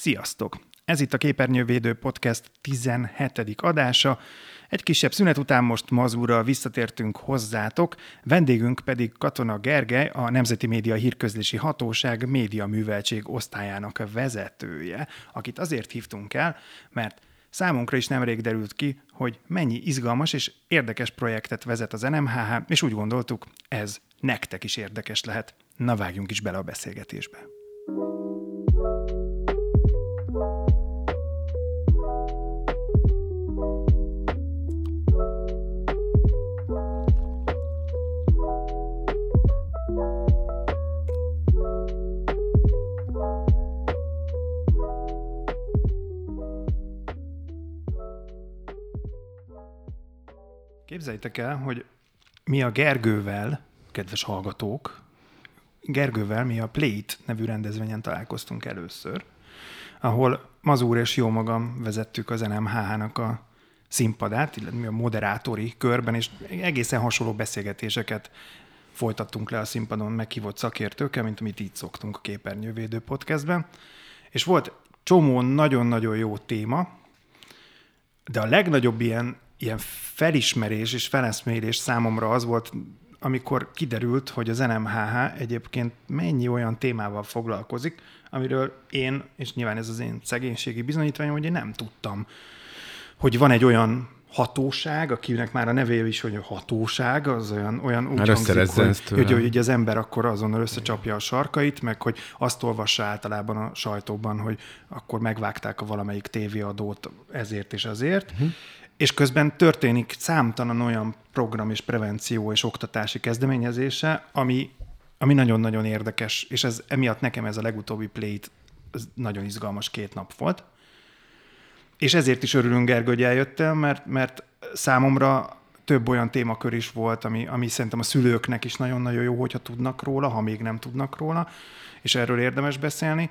Sziasztok! Ez itt a Képernyővédő Podcast 17. adása. Egy kisebb szünet után most mazúra visszatértünk hozzátok, vendégünk pedig Katona Gergely, a Nemzeti Média Hírközlési Hatóság média műveltség osztályának vezetője, akit azért hívtunk el, mert Számunkra is nemrég derült ki, hogy mennyi izgalmas és érdekes projektet vezet az NMHH, és úgy gondoltuk, ez nektek is érdekes lehet. Na vágjunk is bele a beszélgetésbe. Képzeljétek el, hogy mi a Gergővel, kedves hallgatók, Gergővel mi a Plate nevű rendezvényen találkoztunk először, ahol Mazúr és jó magam vezettük az NMHH-nak a színpadát, illetve mi a moderátori körben, és egészen hasonló beszélgetéseket folytattunk le a színpadon meghívott szakértőkkel, mint amit így szoktunk a Képernyővédő podcastben. És volt csomó nagyon-nagyon jó téma, de a legnagyobb ilyen ilyen felismerés és feleszmérés számomra az volt, amikor kiderült, hogy az NMHH egyébként mennyi olyan témával foglalkozik, amiről én, és nyilván ez az én szegénységi bizonyítványom, hogy én nem tudtam, hogy van egy olyan hatóság, akinek már a nevével is, hogy a hatóság, az olyan, olyan úgy hangzik, hogy, hogy, hogy, az ember akkor azonnal összecsapja a sarkait, meg hogy azt olvassa általában a sajtóban, hogy akkor megvágták a valamelyik tévéadót ezért és azért. Uh-huh és közben történik számtalan olyan program és prevenció és oktatási kezdeményezése, ami, ami nagyon-nagyon érdekes, és ez emiatt nekem ez a legutóbbi ez nagyon izgalmas két nap volt. És ezért is örülünk, Gergő, hogy eljöttél, mert, mert számomra több olyan témakör is volt, ami, ami szerintem a szülőknek is nagyon-nagyon jó, hogyha tudnak róla, ha még nem tudnak róla, és erről érdemes beszélni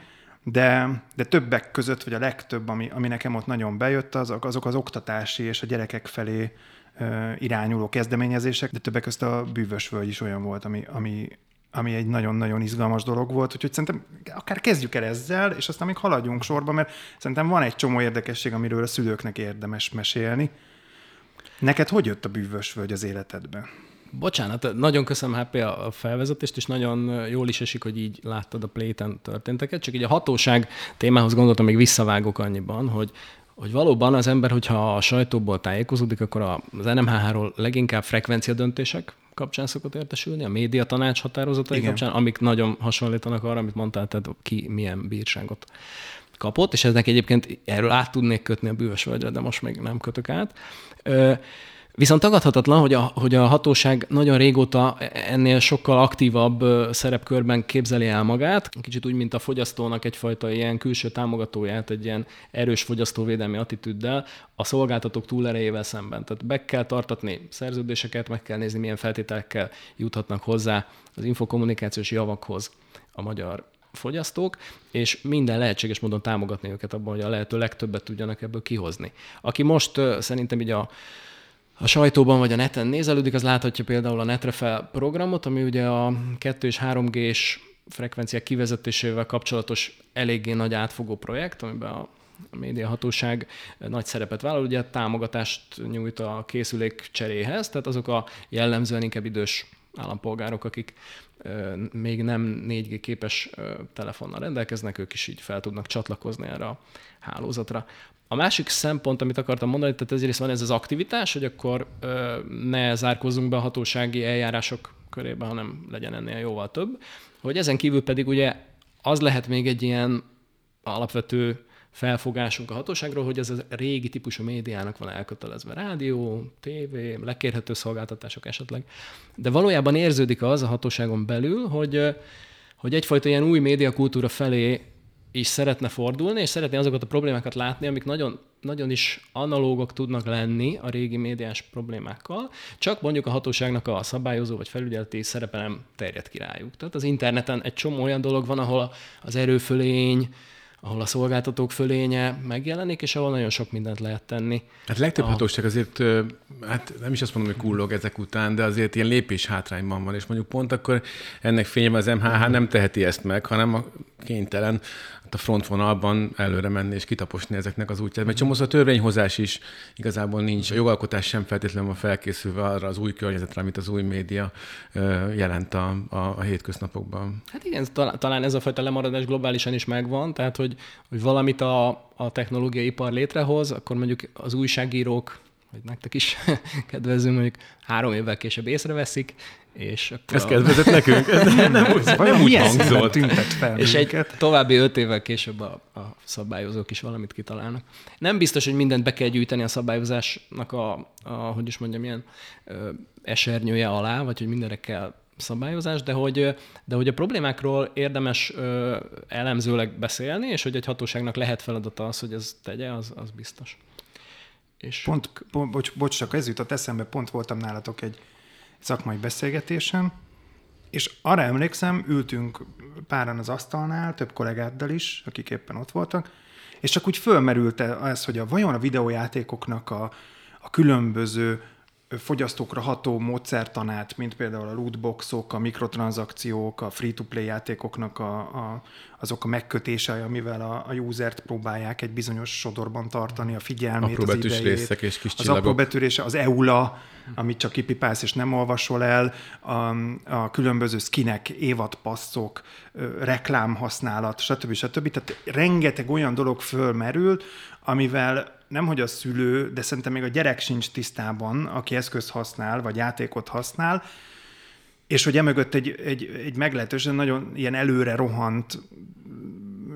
de, de többek között, vagy a legtöbb, ami, ami nekem ott nagyon bejött, az, azok az oktatási és a gyerekek felé ö, irányuló kezdeményezések, de többek között a bűvös völgy is olyan volt, ami, ami, ami egy nagyon-nagyon izgalmas dolog volt, úgyhogy szerintem akár kezdjük el ezzel, és aztán még haladjunk sorba, mert szerintem van egy csomó érdekesség, amiről a szülőknek érdemes mesélni. Neked hogy jött a bűvös völgy az életedbe? Bocsánat, nagyon köszönöm HP a felvezetést, és nagyon jól is esik, hogy így láttad a pléten történteket. Csak így a hatóság témához gondoltam, még visszavágok annyiban, hogy hogy valóban az ember, hogyha a sajtóból tájékozódik, akkor az NMHH-ról leginkább frekvencia döntések kapcsán szokott értesülni, a média tanács határozatai Igen. kapcsán, amik nagyon hasonlítanak arra, amit mondtál, tehát ki milyen bírságot kapott, és eznek egyébként erről át tudnék kötni a bűvös völgyre, de most még nem kötök át. Viszont tagadhatatlan, hogy a, hogy a hatóság nagyon régóta ennél sokkal aktívabb szerepkörben képzeli el magát, kicsit úgy, mint a fogyasztónak egyfajta ilyen külső támogatóját, egy ilyen erős fogyasztóvédelmi attitűddel a szolgáltatók túlerejével szemben. Tehát be kell tartatni szerződéseket, meg kell nézni, milyen feltételekkel juthatnak hozzá az infokommunikációs javakhoz a magyar fogyasztók, és minden lehetséges módon támogatni őket abban, hogy a lehető legtöbbet tudjanak ebből kihozni. Aki most szerintem így a a sajtóban vagy a neten nézelődik, az láthatja például a Netrefel programot, ami ugye a 2 és 3G-s frekvenciák kivezetésével kapcsolatos eléggé nagy átfogó projekt, amiben a médiahatóság nagy szerepet vállal, ugye támogatást nyújt a készülék cseréhez, tehát azok a jellemzően inkább idős állampolgárok, akik még nem 4G képes telefonnal rendelkeznek, ők is így fel tudnak csatlakozni erre a hálózatra. A másik szempont, amit akartam mondani, tehát ezért van ez az aktivitás, hogy akkor ö, ne zárkozzunk be a hatósági eljárások körébe, hanem legyen ennél jóval több. Hogy ezen kívül pedig ugye az lehet még egy ilyen alapvető felfogásunk a hatóságról, hogy ez a régi típusú médiának van elkötelezve. Rádió, tévé, lekérhető szolgáltatások esetleg. De valójában érződik az a hatóságon belül, hogy, hogy egyfajta ilyen új médiakultúra felé is szeretne fordulni, és szeretné azokat a problémákat látni, amik nagyon, nagyon is analógok tudnak lenni a régi médiás problémákkal, csak mondjuk a hatóságnak a szabályozó vagy felügyeleti szerepe nem terjed királyuk. Tehát az interneten egy csomó olyan dolog van, ahol az erőfölény, ahol a szolgáltatók fölénye megjelenik, és ahol nagyon sok mindent lehet tenni. Hát legtöbb a... hatóság azért, hát nem is azt mondom, hogy kullog ezek után, de azért ilyen lépés hátrányban van, és mondjuk pont akkor ennek fényében az MHH nem teheti ezt meg, hanem a kénytelen a frontvonalban előre menni és kitaposni ezeknek az útját. Mert csomószor a törvényhozás is igazából nincs, a jogalkotás sem feltétlenül van felkészülve arra az új környezetre, amit az új média jelent a, a, a hétköznapokban. Hát igen, talán ez a fajta lemaradás globálisan is megvan, tehát hogy, hogy valamit a, a technológiai ipar létrehoz, akkor mondjuk az újságírók vagy nektek is kedvező, mondjuk három évvel később észreveszik, és akkor Ez a... kedvezett nekünk? Nem, nem, úgy, nem úgy hangzott. fel És egy további öt évvel később a, a szabályozók is valamit kitalálnak. Nem biztos, hogy mindent be kell gyűjteni a szabályozásnak a, a hogy is mondjam, ilyen ö, esernyője alá, vagy hogy mindenre kell szabályozás, de hogy, de hogy a problémákról érdemes ö, elemzőleg beszélni, és hogy egy hatóságnak lehet feladata az, hogy ez tegye, az, az biztos. És... Pont, pont bocs, bocs, csak ez jutott eszembe, pont voltam nálatok egy szakmai beszélgetésen, és arra emlékszem, ültünk páran az asztalnál, több kollégáddal is, akik éppen ott voltak, és csak úgy fölmerült ez, hogy a, vajon a videójátékoknak a, a különböző fogyasztókra ható módszertanát, mint például a lootboxok, a mikrotranszakciók, a free-to-play játékoknak a, a, azok a megkötései, amivel a, a usert próbálják egy bizonyos sodorban tartani, a figyelmét, apró az idejét. részek és kis Az apró betörése, az EULA, amit csak kipipálsz és nem olvasol el, a, a különböző skinek, évadpasszok, reklámhasználat, stb. stb. Tehát rengeteg olyan dolog fölmerült, amivel nem hogy a szülő, de szerintem még a gyerek sincs tisztában, aki eszközt használ, vagy játékot használ, és hogy emögött egy, egy, egy meglehetősen nagyon ilyen előre rohant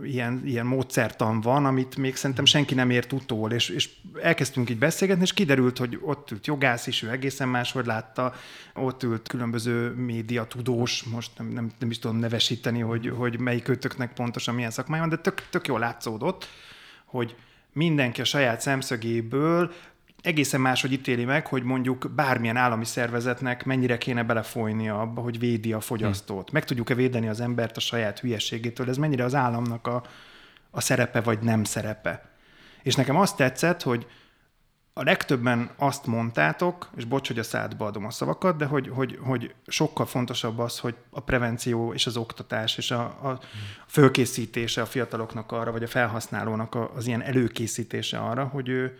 ilyen, ilyen módszertan van, amit még szerintem senki nem ért utól, és, és elkezdtünk így beszélgetni, és kiderült, hogy ott ült jogász is, ő egészen máshogy látta, ott ült különböző média tudós, most nem, nem, nem is tudom nevesíteni, hogy, hogy melyik kötöknek pontosan milyen szakmája van, de tök, tök jól látszódott, hogy, mindenki a saját szemszögéből egészen máshogy ítéli meg, hogy mondjuk bármilyen állami szervezetnek mennyire kéne belefolynia abba, hogy védi a fogyasztót. Meg tudjuk-e védeni az embert a saját hülyeségétől, ez mennyire az államnak a, a szerepe vagy nem szerepe. És nekem azt tetszett, hogy a legtöbben azt mondtátok, és bocs, hogy a szádba adom a szavakat, de hogy, hogy, hogy sokkal fontosabb az, hogy a prevenció és az oktatás és a, a fölkészítése a fiataloknak arra, vagy a felhasználónak az ilyen előkészítése arra, hogy ő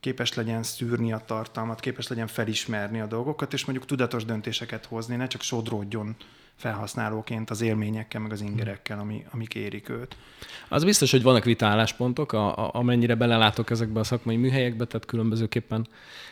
képes legyen szűrni a tartalmat, képes legyen felismerni a dolgokat, és mondjuk tudatos döntéseket hozni, ne csak sodródjon felhasználóként az élményekkel, meg az ingerekkel, ami, amik érik őt. Az biztos, hogy vannak vitáláspontok, a, a, amennyire belelátok ezekbe a szakmai műhelyekbe, tehát különbözőképpen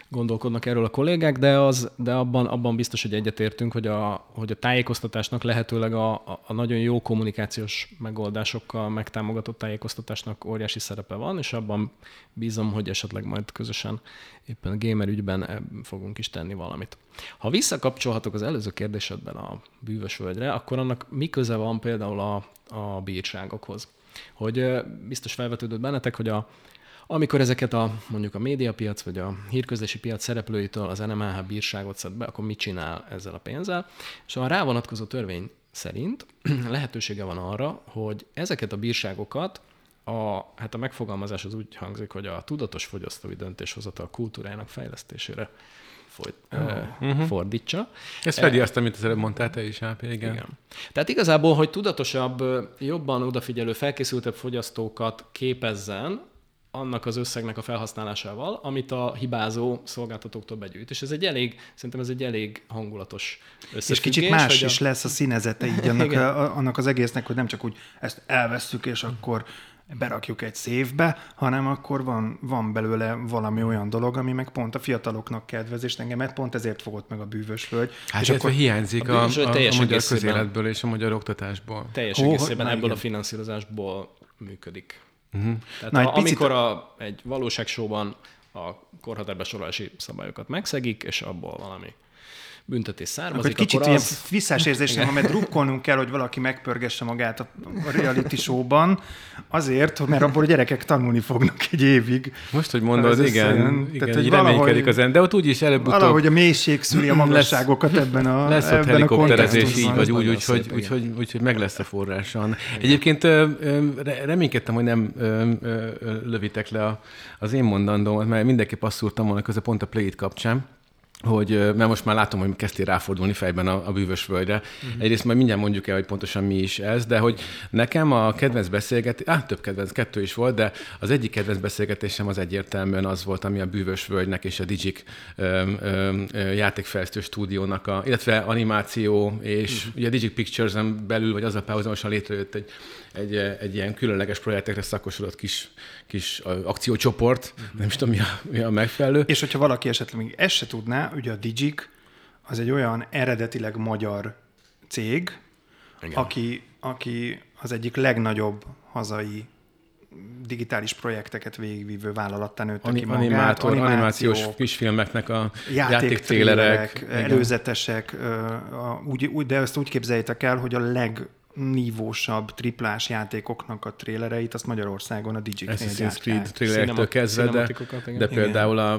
gondolkodnak erről a kollégák, de, az, de abban, abban biztos, hogy egyetértünk, hogy a, hogy a tájékoztatásnak lehetőleg a, a, nagyon jó kommunikációs megoldásokkal megtámogatott tájékoztatásnak óriási szerepe van, és abban bízom, hogy esetleg majd közösen éppen a gamer ügyben fogunk is tenni valamit. Ha visszakapcsolhatok az előző kérdésedben a bűvös völgyre, akkor annak mi köze van például a, a bírságokhoz? Hogy biztos felvetődött bennetek, hogy a, amikor ezeket a mondjuk a médiapiac vagy a hírközlési piac szereplőitől az NMH bírságot szed be, akkor mit csinál ezzel a pénzzel? És a rávonatkozó törvény szerint lehetősége van arra, hogy ezeket a bírságokat a, hát a megfogalmazás az úgy hangzik, hogy a tudatos fogyasztói döntéshozatal kultúrájának fejlesztésére folyt, oh. uh, fordítsa. Ez fedi azt, amit az előbb mondtál te is, Ápi, igen. igen. Tehát igazából, hogy tudatosabb, jobban odafigyelő, felkészültebb fogyasztókat képezzen, annak az összegnek a felhasználásával, amit a hibázó szolgáltatóktól begyűjt. És ez egy elég, szerintem ez egy elég hangulatos összefüggés. És kicsit más a... is lesz a színezete így annak, a, annak az egésznek, hogy nem csak úgy ezt elveszük, és akkor berakjuk egy szévbe, hanem akkor van, van belőle valami olyan dolog, ami meg pont a fiataloknak kedvez, és engemet pont ezért fogott meg a bűvös völgy. Hát és akkor hiányzik a, a, a, a magyar közéletből és a magyar oktatásból. Teljes egészében ebből igen. a finanszírozásból működik. Uh-huh. Tehát Na, a, amikor a, egy valóságsóban a korhatárbesorolási szabályokat megszegik, és abból valami büntetés származik. Akkor kicsit akkor az... ilyen visszás érzésem van, mert drukkolnunk kell, hogy valaki megpörgesse magát a reality showban, azért, mert abból a gyerekek tanulni fognak egy évig. Most, hogy mondod, igen, igen, igen, Tehát, hogy reménykedik az en, de ott úgyis előbb-utóbb... Valahogy a mélység szüli a magasságokat ebben a Lesz ott helikopterezés így, vagy úgy, úgyhogy úgy, úgy, úgy, úgy, meg lesz a forráson. Egyébként reménykedtem, hogy nem lövitek le az én mondandómat, mert mindenképp azt szúrtam volna közben pont a Play-it kapcsán, hogy, mert most már látom, hogy kezdtél ráfordulni fejben a, a bűvös völgyre. Uh-huh. Egyrészt majd mindjárt mondjuk el, hogy pontosan mi is ez, de hogy nekem a kedvenc beszélgetés, á, több kedvenc, kettő is volt, de az egyik kedvenc beszélgetésem az egyértelműen az volt, ami a bűvös völgynek és a Digic játékfejlesztő stúdiónak, a, illetve animáció, és uh-huh. ugye a Digic Pictures-en belül, vagy az a párhuzamosan létrejött egy egy, egy ilyen különleges projektekre szakosodott kis, kis akciócsoport, uh-huh. nem is tudom, mi a, mi a megfelelő. És hogyha valaki esetleg még ezt se tudná, ugye a Digic az egy olyan eredetileg magyar cég, Igen. aki, aki az egyik legnagyobb hazai digitális projekteket végigvívő vállalattá nőtte Ani- ki magát. Animátor, animációs kisfilmeknek a játéktrélerek, előzetesek, úgy, úgy, de ezt úgy képzeljétek el, hogy a leg nívósabb triplás játékoknak a trélereit, azt Magyarországon a Digic Assassin's Creed trélerektől kezdve, de, de például a,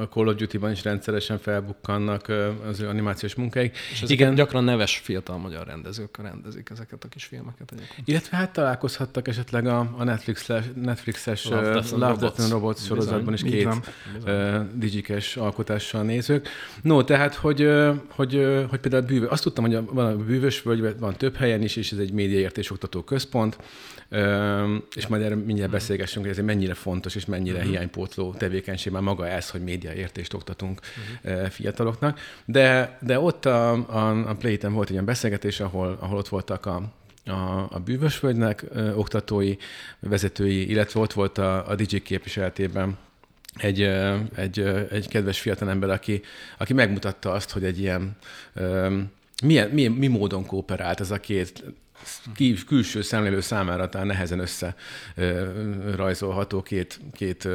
a Call of Duty-ban is rendszeresen felbukkannak az ő animációs munkáik. És Igen. gyakran neves fiatal magyar rendezők rendezik ezeket a kis filmeket egyébként. Illetve hát találkozhattak esetleg a, a Netflix-es, Netflix-es Love, Death and Love, Robots, Robots sorozatban is két digikes alkotással nézők. No, tehát, hogy, hogy, hogy például bűvő, azt tudtam, hogy van a bűvös völgy, van több helyen is, és ez egy médiaértés oktató központ, és majd erre mindjárt mhm. beszélgessünk, hogy ez mennyire fontos és mennyire uh-huh. hiánypótló tevékenység, már maga ez, hogy médiaértést oktatunk uh-huh. fiataloknak. De, de ott a, a, a Playten volt egy ilyen beszélgetés, ahol, ahol ott voltak a, a, a bűvösvölgynek oktatói, vezetői, illetve ott volt a, a DJ képviseletében egy, egy, egy kedves fiatalember, aki, aki megmutatta azt, hogy egy ilyen milyen, milyen, mi módon kooperált ez a két kül, külső szemlélő számára talán nehezen össze két, két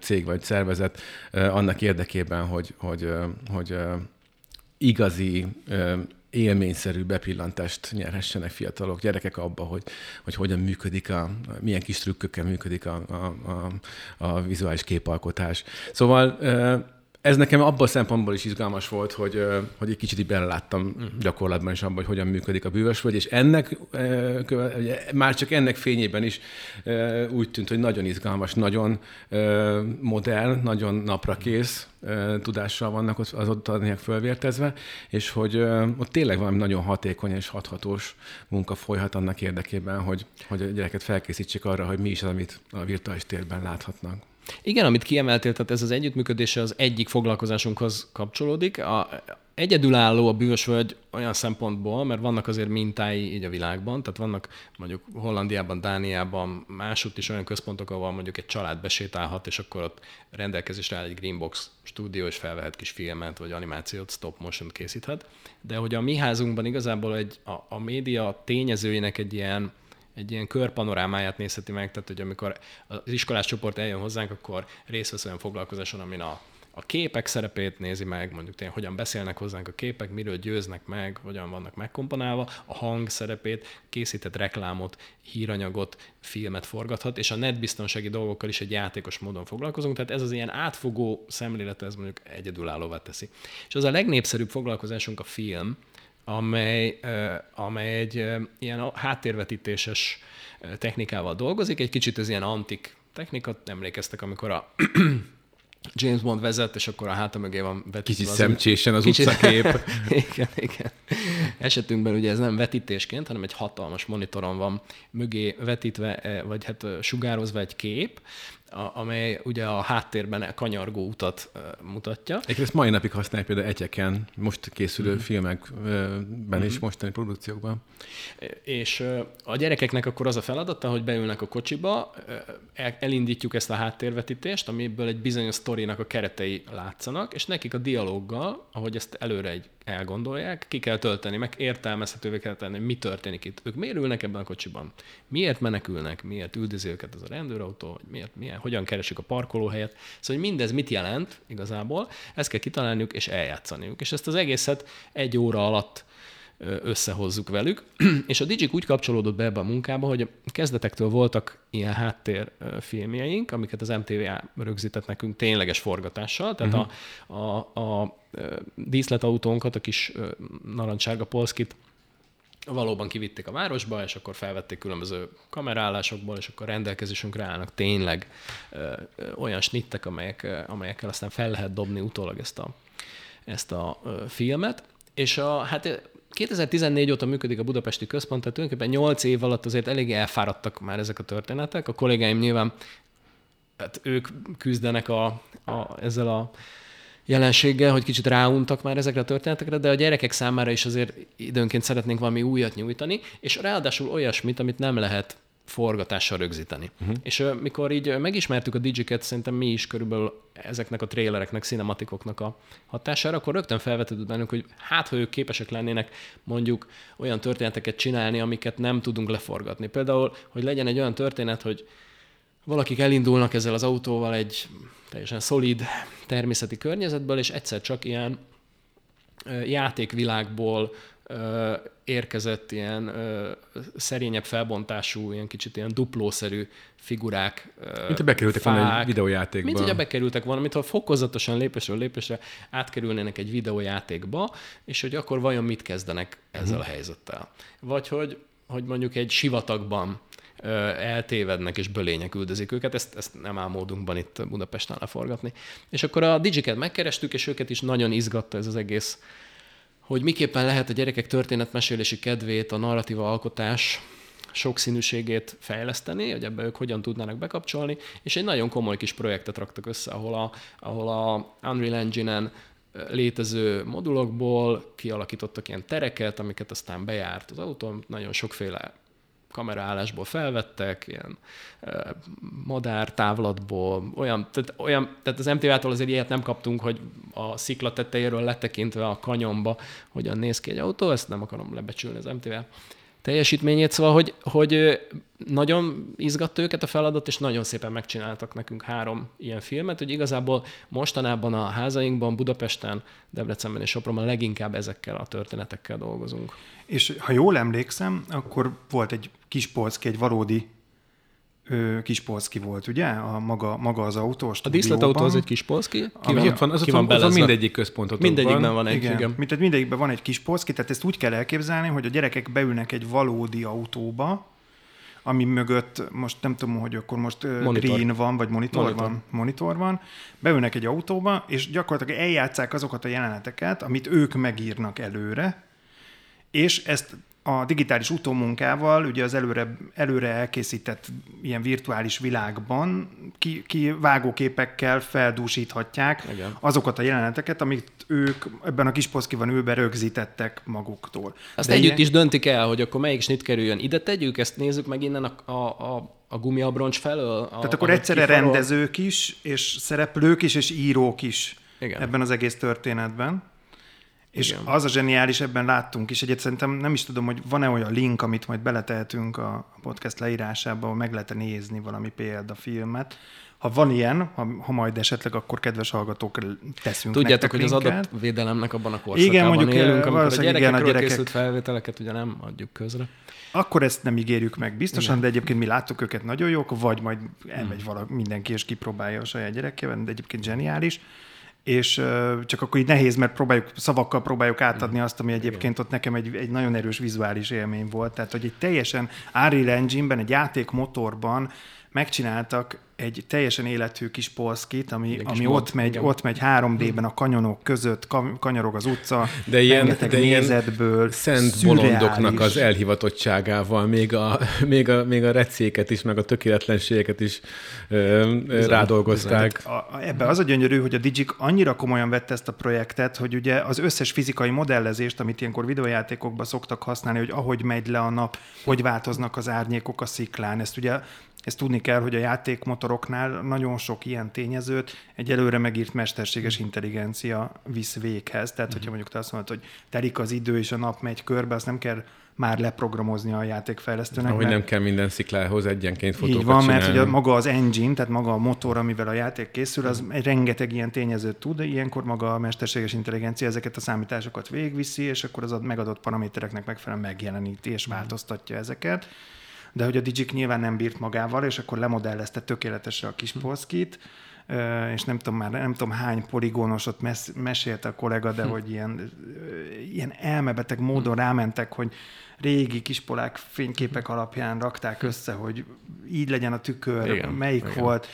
cég vagy szervezet annak érdekében, hogy, hogy, hogy igazi élményszerű bepillantást nyerhessenek fiatalok, gyerekek abba, hogy, hogy hogyan működik, a, milyen kis trükkökkel működik a, a, a, a vizuális képalkotás. Szóval ez nekem abban a szempontból is izgalmas volt, hogy, hogy egy kicsit így beleláttam gyakorlatban is abban, hogy hogyan működik a bűvösvölgy, és ennek, már csak ennek fényében is úgy tűnt, hogy nagyon izgalmas, nagyon modern, nagyon naprakész tudással vannak az ott adniak fölvértezve, és hogy ott tényleg valami nagyon hatékony és hathatós munka folyhat annak érdekében, hogy, hogy a gyereket felkészítsék arra, hogy mi is az, amit a virtuális térben láthatnak. Igen, amit kiemeltél, tehát ez az együttműködése az egyik foglalkozásunkhoz kapcsolódik. A, egyedülálló a bűvösvölgy olyan szempontból, mert vannak azért mintái így a világban, tehát vannak mondjuk Hollandiában, Dániában másutt is olyan központok, ahol mondjuk egy család besétálhat, és akkor ott rendelkezésre áll egy Greenbox stúdió, és felvehet kis filmet, vagy animációt, stop motion készíthet. De hogy a mi házunkban igazából egy, a, a média tényezőinek egy ilyen egy ilyen körpanorámáját nézheti meg, tehát hogy amikor az iskolás csoport eljön hozzánk, akkor részt vesz olyan foglalkozáson, amin a, a képek szerepét nézi meg, mondjuk tényleg hogyan beszélnek hozzánk a képek, miről győznek meg, hogyan vannak megkomponálva, a hang szerepét, készített reklámot, híranyagot, filmet forgathat, és a netbiztonsági dolgokkal is egy játékos módon foglalkozunk, tehát ez az ilyen átfogó szemlélet, ez mondjuk egyedülállóvá teszi. És az a legnépszerűbb foglalkozásunk a film, amely, amely egy ilyen háttérvetítéses technikával dolgozik, egy kicsit ez ilyen antik technika, emlékeztek, amikor a James Bond vezet, és akkor a háta mögé van vetítve. Kicsit szemcsésen az kicsit... utcakép. igen, igen. Esetünkben ugye ez nem vetítésként, hanem egy hatalmas monitoron van mögé vetítve, vagy hát sugározva egy kép, a, amely ugye a háttérben kanyargó utat uh, mutatja. Egyébként ezt mai napig használják például egyeken, most készülő mm-hmm. filmekben mm-hmm. és mostani produkciókban. És uh, a gyerekeknek akkor az a feladata, hogy beülnek a kocsiba, elindítjuk ezt a háttérvetítést, amiből egy bizonyos sztorinak a keretei látszanak, és nekik a dialóggal, ahogy ezt előre egy elgondolják, ki kell tölteni, meg értelmezhetővé kell tenni, mi történik itt. Ők miért ülnek ebben a kocsiban? Miért menekülnek? Miért üldözi őket ez a rendőrautó? Miért, milyen, hogyan keresik a parkolóhelyet? Szóval, hogy mindez mit jelent igazából, ezt kell kitalálniuk és eljátszaniuk. És ezt az egészet egy óra alatt összehozzuk velük. és a Digik úgy kapcsolódott be ebbe a munkába, hogy kezdetektől voltak ilyen háttérfilmjeink, amiket az MTV rögzített nekünk tényleges forgatással, tehát uh-huh. a, a, a díszletautónkat, a kis narancsárga polszkit valóban kivitték a városba, és akkor felvették különböző kamerálásokból, és akkor rendelkezésünkre állnak tényleg ö, ö, olyan snittek, amelyek, amelyekkel aztán fel lehet dobni utólag ezt a, ezt a filmet, és a, hát 2014 óta működik a budapesti központ, tehát tulajdonképpen 8 év alatt azért elég elfáradtak már ezek a történetek. A kollégáim nyilván, hát ők küzdenek a, a, ezzel a jelenséggel, hogy kicsit ráuntak már ezekre a történetekre, de a gyerekek számára is azért időnként szeretnénk valami újat nyújtani, és ráadásul olyasmit, amit nem lehet forgatással rögzíteni. Uh-huh. És uh, mikor így megismertük a Digiket, szerintem mi is körülbelül ezeknek a trailereknek, cinematikoknak a hatására, akkor rögtön felvetődött bennünk, hogy hát, ha ők képesek lennének mondjuk olyan történeteket csinálni, amiket nem tudunk leforgatni. Például, hogy legyen egy olyan történet, hogy valakik elindulnak ezzel az autóval egy teljesen szolid természeti környezetből, és egyszer csak ilyen játékvilágból érkezett ilyen ö, szerényebb felbontású, ilyen kicsit ilyen duplószerű figurák. Ö, mint ha bekerültek fák, volna egy videójátékba. Mint hogyha bekerültek volna, mintha fokozatosan lépésről lépésre átkerülnének egy videójátékba, és hogy akkor vajon mit kezdenek ezzel uh-huh. a helyzettel. Vagy hogy, hogy mondjuk egy sivatagban eltévednek és bölények üldözik őket, ezt, ezt nem áll módunkban itt Budapesten leforgatni. És akkor a Digiket megkerestük, és őket is nagyon izgatta ez az egész hogy miképpen lehet a gyerekek történetmesélési kedvét, a narratíva alkotás sokszínűségét fejleszteni, hogy ebbe ők hogyan tudnának bekapcsolni, és egy nagyon komoly kis projektet raktak össze, ahol a, ahol a Unreal Engine-en létező modulokból kialakítottak ilyen tereket, amiket aztán bejárt az autó, nagyon sokféle kameraállásból felvettek, ilyen madár távlatból, olyan, tehát, olyan, tehát az MTV-tól azért ilyet nem kaptunk, hogy a szikla tetejéről letekintve a kanyomba hogyan néz ki egy autó, ezt nem akarom lebecsülni az MTV teljesítményét, szóval, hogy, hogy nagyon izgatta őket a feladat, és nagyon szépen megcsináltak nekünk három ilyen filmet, hogy igazából mostanában a házainkban, Budapesten, Debrecenben és Sopronban leginkább ezekkel a történetekkel dolgozunk. És ha jól emlékszem, akkor volt egy kis polszki, egy valódi ö, Kispolszki volt, ugye? A maga, maga az autó. A díszletautó az egy Kispolszki. Ki van, ott van, az ki van, van, van mindegyik központot. Mindegyikben van egy, igen. igen. Mint egy mindegyikben van egy Kispolszki, tehát ezt úgy kell elképzelni, hogy a gyerekek beülnek egy valódi autóba, ami mögött most nem tudom, hogy akkor most monitor. green van, vagy monitor, monitor. van, monitor van, beülnek egy autóba, és gyakorlatilag eljátszák azokat a jeleneteket, amit ők megírnak előre, és ezt a digitális utómunkával, ugye az előre, előre elkészített ilyen virtuális világban ki, ki vágóképekkel feldúsíthatják Igen. azokat a jeleneteket, amit ők ebben a kis poszkiban ülve rögzítettek maguktól. Azt De együtt ilyen... is döntik el, hogy akkor melyik snit kerüljön. Ide tegyük, ezt nézzük meg innen a, a, a a gumiabroncs felől. A, Tehát akkor egyszerre kifarol... rendezők is, és szereplők is, és írók is Igen. ebben az egész történetben. És Igen. az a zseniális, ebben láttunk is, egyet szerintem nem is tudom, hogy van-e olyan link, amit majd beletehetünk a podcast leírásába, meg lehet nézni valami példafilmet. Ha van ilyen, ha, ha majd esetleg, akkor kedves hallgatók teszünk Tudjátok, hogy linket. az adatvédelemnek abban a korszakában igen, mondjuk élünk, amikor a igen, a gyerekek... készült felvételeket ugye nem adjuk közre. Akkor ezt nem ígérjük meg biztosan, igen. de egyébként mi láttuk őket nagyon jók, vagy majd elmegy hmm. valaki, mindenki és kipróbálja a saját gyerekében, de egyébként zseniális és csak akkor így nehéz, mert próbáljuk, szavakkal próbáljuk átadni azt, ami egyébként ott nekem egy, egy nagyon erős vizuális élmény volt. Tehát, hogy egy teljesen Unreal Engine-ben, egy játékmotorban megcsináltak egy teljesen élethű kis polszkit, ami, ami ott, megy, ott megy 3D-ben a kanyonok között, kanyarog az utca, de ilyen, de nézetből. Szent bolondoknak az elhivatottságával még a, még, a, még a recéket is, meg a tökéletlenségeket is ö, bizony, rádolgozták. Bizony. A, ebbe az a gyönyörű, hogy a Digic annyira komolyan vette ezt a projektet, hogy ugye az összes fizikai modellezést, amit ilyenkor videójátékokban szoktak használni, hogy ahogy megy le a nap, hogy változnak az árnyékok a sziklán. Ezt ugye ezt tudni kell, hogy a játékmotoroknál nagyon sok ilyen tényezőt egy előre megírt mesterséges intelligencia visz véghez. Tehát, hogyha mondjuk te azt mondod, hogy telik az idő, és a nap megy körbe, azt nem kell már leprogramozni a játékfejlesztőnek. Ahogy nem kell minden sziklához egyenként fotókat Így van, csinálni. mert ugye maga az engine, tehát maga a motor, amivel a játék készül, az egy rengeteg ilyen tényezőt tud, ilyenkor maga a mesterséges intelligencia ezeket a számításokat végviszi, és akkor az a megadott paramétereknek megfelelően megjeleníti és változtatja ezeket de hogy a Digic nyilván nem bírt magával, és akkor lemodellezte tökéletesre a kis hm. polszkit, és nem tudom már, nem tudom hány poligónosot mes- mesélte a kollega, de hm. hogy ilyen, ilyen elmebeteg módon hm. rámentek, hogy régi kispolák fényképek alapján rakták össze, hogy így legyen a tükör, igen, melyik igen. volt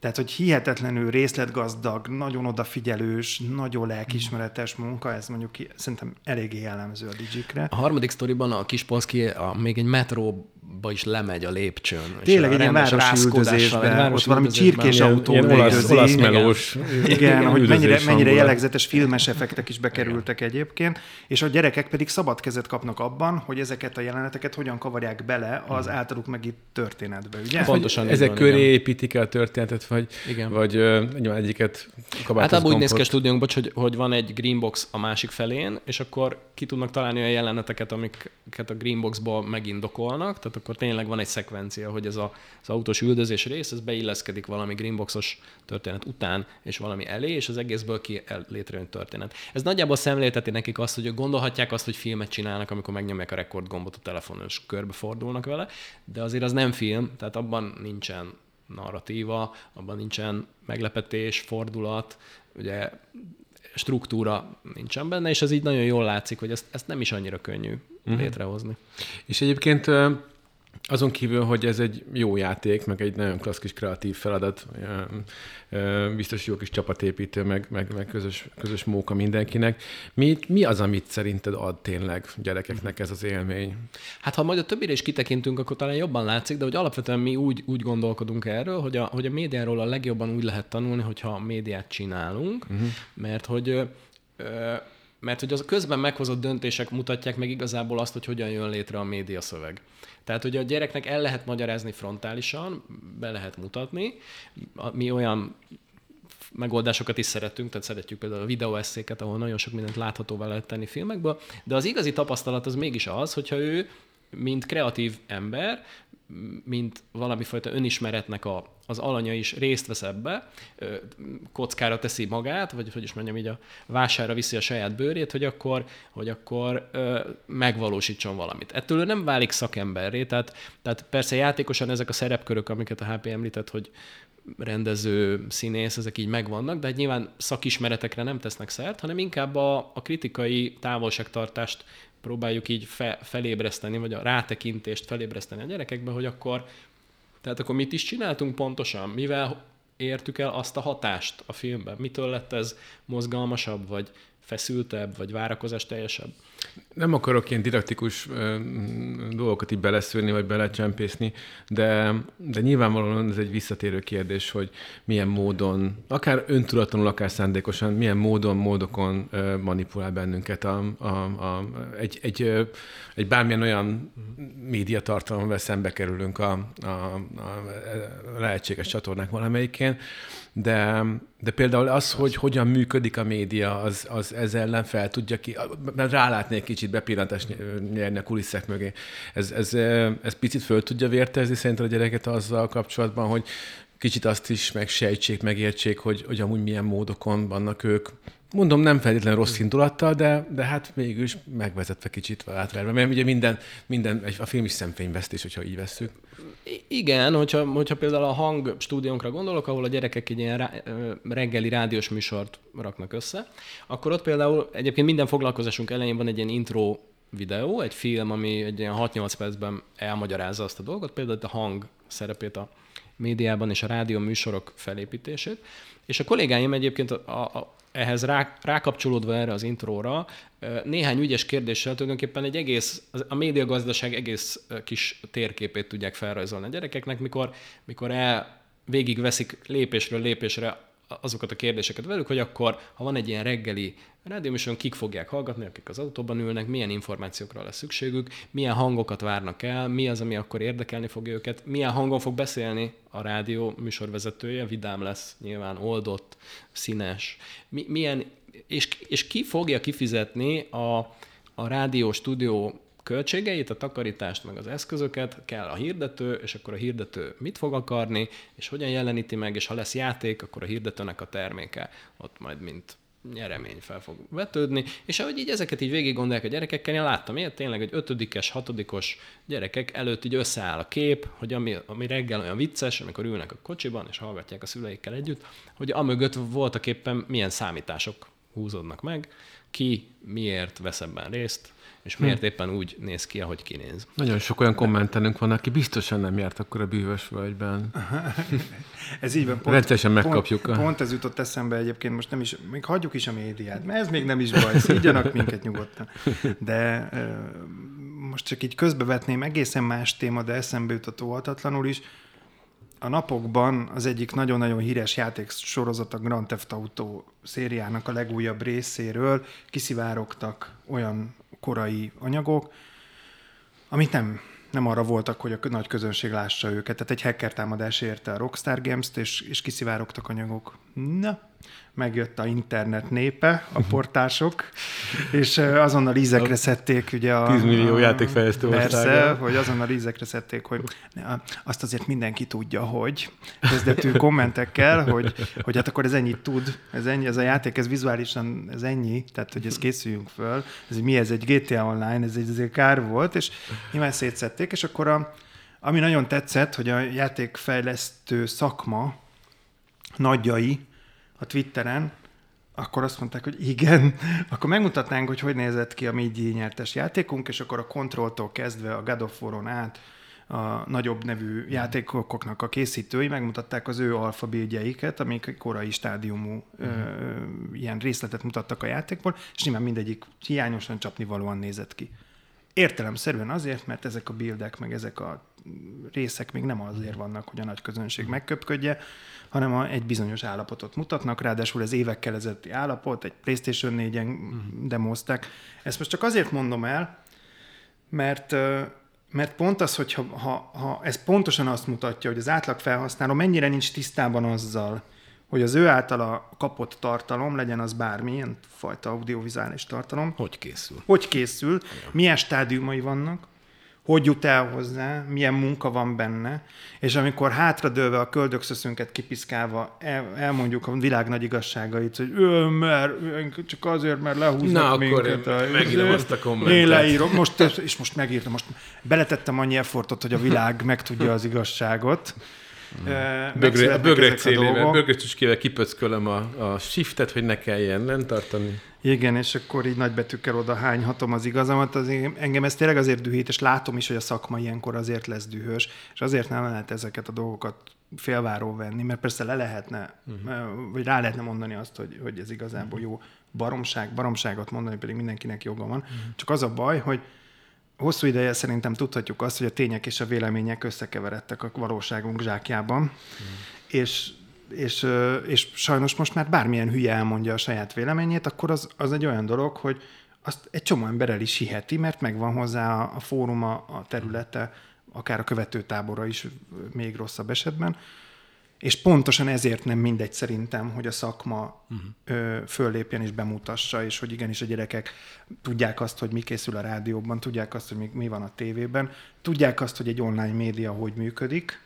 Tehát, hogy hihetetlenül részletgazdag, nagyon odafigyelős, nagyon lelkismeretes munka, ez mondjuk szerintem eléggé jellemző a Digikre. A harmadik sztoriban a kis Polszki a, még egy metróba is lemegy a lépcsőn. Tényleg egy ilyen városi üldözésben, ott valami csirkés autó olasz, olasz melós. Igen, hogy mennyire, mennyire jellegzetes filmes effektek is bekerültek egyébként, és a gyerekek pedig szabad kezet kapnak abban, hogy ezeket a jeleneteket hogyan kavarják bele az általuk megírt történetbe, ugye? Pontosan. Ezek köré építik el a történetet, vagy, Igen. vagy uh, egyiket kabáthoz Hát úgy néz ki a stúdiónkban, hogy, hogy van egy Greenbox a másik felén, és akkor ki tudnak találni olyan jeleneteket, amiket a Greenboxból megindokolnak, tehát akkor tényleg van egy szekvencia, hogy ez a, az autós üldözés rész, ez beilleszkedik valami Greenboxos történet után, és valami elé, és az egészből ki létrejön történet. Ez nagyjából szemlélteti nekik azt, hogy gondolhatják azt, hogy filmet csinálnak, amikor megnyomják a rekordgombot a telefonon, és körbefordulnak vele, de azért az nem film, tehát abban nincsen narratíva, abban nincsen meglepetés, fordulat, ugye struktúra nincsen benne, és ez így nagyon jól látszik, hogy ezt, ezt nem is annyira könnyű uh-huh. létrehozni. És egyébként azon kívül, hogy ez egy jó játék, meg egy nagyon klasszikus kreatív feladat, biztos jó kis csapatépítő, meg, meg, meg közös, közös móka mindenkinek. Mi, mi az, amit szerinted ad tényleg gyerekeknek ez az élmény? Hát ha majd a többire is kitekintünk, akkor talán jobban látszik, de hogy alapvetően mi úgy, úgy gondolkodunk erről, hogy a, hogy a médiáról a legjobban úgy lehet tanulni, hogyha a médiát csinálunk, uh-huh. mert hogy ö, mert hogy az közben meghozott döntések mutatják meg igazából azt, hogy hogyan jön létre a média szöveg. Tehát, hogy a gyereknek el lehet magyarázni frontálisan, be lehet mutatni. Mi olyan megoldásokat is szeretünk, tehát szeretjük például a videóeszéket, ahol nagyon sok mindent láthatóvá lehet tenni filmekből, de az igazi tapasztalat az mégis az, hogyha ő, mint kreatív ember, mint valami fajta önismeretnek a, az alanya is részt vesz ebbe, kockára teszi magát, vagy hogy is mondjam, így a vására viszi a saját bőrét, hogy akkor, hogy akkor megvalósítson valamit. Ettől ő nem válik szakemberré, tehát, tehát persze játékosan ezek a szerepkörök, amiket a HP említett, hogy rendező, színész, ezek így megvannak, de hát nyilván szakismeretekre nem tesznek szert, hanem inkább a, a kritikai távolságtartást próbáljuk így fe, felébreszteni, vagy a rátekintést felébreszteni a gyerekekbe, hogy akkor, tehát akkor mit is csináltunk pontosan, mivel értük el azt a hatást a filmben, mitől lett ez mozgalmasabb, vagy feszültebb, vagy várakozás teljesebb. Nem akarok ilyen didaktikus ö, dolgokat így beleszűrni, vagy belecsempészni, de, de nyilvánvalóan ez egy visszatérő kérdés, hogy milyen módon, akár öntudatlanul, akár szándékosan, milyen módon, módokon ö, manipulál bennünket a, a, a, egy, egy, egy bármilyen olyan médiatartalommal szembe kerülünk a, a, a lehetséges csatornák valamelyikén, de, de például az, hogy hogyan működik a média, az, az ez ellen fel tudja ki, mert rálátni egy kicsit bepillantást nyerni a kulisszák mögé. Ez, ez, ez picit föl tudja vértezni szerintem a gyereket azzal kapcsolatban, hogy kicsit azt is megsejtsék, megértsék, hogy, hogy amúgy milyen módokon vannak ők Mondom, nem feltétlenül rossz indulattal, de, de hát végül is megvezetve kicsit átverve, mert ugye minden, minden a film is szemfényvesztés, hogyha így veszük. Igen, hogyha, hogyha például a hang stúdiónkra gondolok, ahol a gyerekek egy ilyen reggeli rádiós műsort raknak össze, akkor ott például egyébként minden foglalkozásunk elején van egy ilyen intro videó, egy film, ami egy ilyen 6-8 percben elmagyarázza azt a dolgot, például a hang szerepét a médiában és a rádió műsorok felépítését. És a kollégáim egyébként a, a, ehhez rá, rákapcsolódva erre az intróra, néhány ügyes kérdéssel tulajdonképpen egy egész, a médiagazdaság egész kis térképét tudják felrajzolni a gyerekeknek, mikor, mikor el végigveszik lépésről lépésre azokat a kérdéseket velük, hogy akkor, ha van egy ilyen reggeli rádióműsoron, kik fogják hallgatni, akik az autóban ülnek, milyen információkra lesz szükségük, milyen hangokat várnak el, mi az, ami akkor érdekelni fog őket, milyen hangon fog beszélni a rádió műsorvezetője, vidám lesz, nyilván oldott, színes, mi, milyen, és, és ki fogja kifizetni a, a rádió stúdió költségeit, a takarítást, meg az eszközöket, kell a hirdető, és akkor a hirdető mit fog akarni, és hogyan jeleníti meg, és ha lesz játék, akkor a hirdetőnek a terméke ott majd mint nyeremény fel fog vetődni, és ahogy így ezeket így végig gondolják a gyerekekkel, én láttam ilyet tényleg, hogy ötödikes, hatodikos gyerekek előtt így összeáll a kép, hogy ami, ami reggel olyan vicces, amikor ülnek a kocsiban, és hallgatják a szüleikkel együtt, hogy amögött voltak éppen milyen számítások húzódnak meg, ki miért vesz ebben részt, és miért éppen úgy néz ki, ahogy kinéz. Nagyon sok olyan kommentelünk van, aki biztosan nem járt akkor a bűvös völgyben. Ez így van. Rendszeresen megkapjuk Pont, a- pont ez jutott eszembe egyébként, most nem is, még hagyjuk is a médiát, mert ez még nem is baj, szígyanak minket nyugodtan. De most csak így közbevetném, egészen más téma, de eszembe jutott óhatatlanul is. A napokban az egyik nagyon-nagyon híres játéksorozat, a Grand Theft Auto szériának a legújabb részéről kiszivárogtak olyan korai anyagok, amit nem, nem arra voltak, hogy a nagy közönség lássa őket. Tehát egy hacker támadás érte a Rockstar Games-t, és, és kiszivárogtak anyagok. Na, megjött a internet népe, a portások, és azonnal ízekre szedték ugye a... 10 millió játékfejlesztő Persze, hogy azonnal ízekre szedték, hogy azt azért mindenki tudja, hogy kezdetű kommentekkel, hogy, hogy hát akkor ez ennyit tud, ez ennyi, ez a játék, ez vizuálisan, ez ennyi, tehát hogy ez készüljünk föl, ez mi ez egy GTA Online, ez egy azért kár volt, és nyilván szétszették, és akkor a, ami nagyon tetszett, hogy a játékfejlesztő szakma nagyjai a Twitteren, akkor azt mondták, hogy igen, akkor megmutatnánk, hogy hogy nézett ki a mi nyertes játékunk, és akkor a kontrolltól kezdve a God of War-on át a nagyobb nevű játékoknak a készítői megmutatták az ő alfa buildjeiket, amik korai stádiumú ö, ilyen részletet mutattak a játékból, és nyilván mindegyik hiányosan csapnivalóan nézett ki. Értelemszerűen azért, mert ezek a buildek, meg ezek a részek még nem azért vannak, hogy a nagy közönség megköpködje, hanem a, egy bizonyos állapotot mutatnak, ráadásul ez évekkel ezelőtti állapot, egy PlayStation 4-en demozták. Ezt most csak azért mondom el, mert mert pont az, hogy ha, ha, ha ez pontosan azt mutatja, hogy az átlag felhasználó mennyire nincs tisztában azzal, hogy az ő általa kapott tartalom, legyen az bármilyen fajta audiovizuális tartalom, Hogy készül? hogy készül, milyen stádiumai vannak, hogy jut el hozzá, milyen munka van benne, és amikor hátradőlve a köldökszöszünket kipiszkálva el, elmondjuk a világ nagy igazságait, hogy ő, mert csak azért, mert lehúznak Na, akkor minket. én a- megírom ezért. azt a kommentet. Én leírom, most, és most megírtam, most beletettem annyi effortot, hogy a világ megtudja az igazságot. Bögre, a bögrek célével, bögröcsüskével kipöckölöm a, a shiftet, hogy ne kelljen nem tartani. Igen, és akkor így nagybetűkkel oda hányhatom az igazamat. Az engem ez tényleg azért dühít, és látom is, hogy a szakma ilyenkor azért lesz dühös, és azért nem lehet ezeket a dolgokat félváról venni, mert persze le lehetne, uh-huh. vagy rá lehetne mondani azt, hogy, hogy ez igazából jó baromság, baromságot mondani, pedig mindenkinek joga van. Uh-huh. Csak az a baj, hogy hosszú ideje szerintem tudhatjuk azt, hogy a tények és a vélemények összekeveredtek a valóságunk zsákjában, mm. és, és, és sajnos most már bármilyen hülye elmondja a saját véleményét, akkor az, az egy olyan dolog, hogy azt egy csomó ember el is hiheti, mert megvan hozzá a, a fóruma, a területe, akár a követőtábora is még rosszabb esetben, és pontosan ezért nem mindegy szerintem, hogy a szakma uh-huh. ö, föllépjen és bemutassa, és hogy igenis a gyerekek tudják azt, hogy mi készül a rádióban, tudják azt, hogy mi, mi van a tévében, tudják azt, hogy egy online média hogy működik,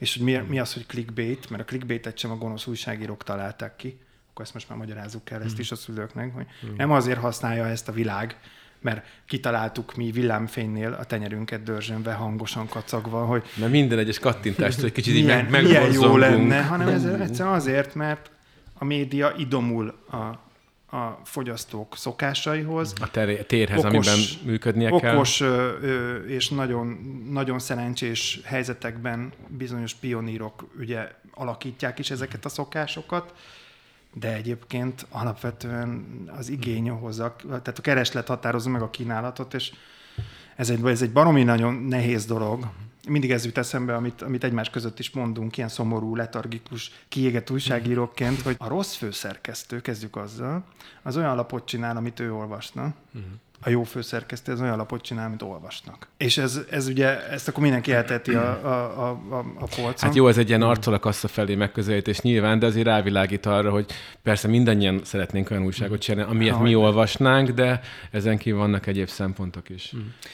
és hogy mi, mi az, hogy clickbait, mert a clickbaitet sem a gonosz újságírók találták ki, akkor ezt most már magyarázzuk el ezt is a szülőknek, hogy nem azért használja ezt a világ, mert kitaláltuk mi villámfénynél a tenyerünket dörzsönve, hangosan kacagva, hogy Mert minden egyes kattintást egy kicsit így milyen, meg, milyen jó lenne, hanem ez egyszerűen azért, mert a média idomul a, a fogyasztók szokásaihoz, A ter- térhez, Okos- amiben működnie kell. okos ö, ö, és nagyon, nagyon szerencsés helyzetekben bizonyos pionírok ugye alakítják is ezeket a szokásokat, de egyébként alapvetően az igény hozza, tehát a kereslet határozza meg a kínálatot, és ez egy, ez egy baromi nagyon nehéz dolog. Mindig ez jut eszembe, amit, amit egymás között is mondunk, ilyen szomorú, letargikus, kiégett újságíróként, hogy a rossz főszerkesztő, kezdjük azzal, az olyan lapot csinál, amit ő olvasna. A jó főszerkesztő az olyan lapot csinál, amit olvasnak. És ez, ez ugye, ezt akkor mindenki elteti a, a, a, a, a polcon. Hát jó, ez egy ilyen arccal a kassa felé megközelítés nyilván, de azért rávilágít arra, hogy persze mindannyian szeretnénk olyan újságot csinálni, amilyet mi olvasnánk, de ezen kívül vannak egyéb szempontok is.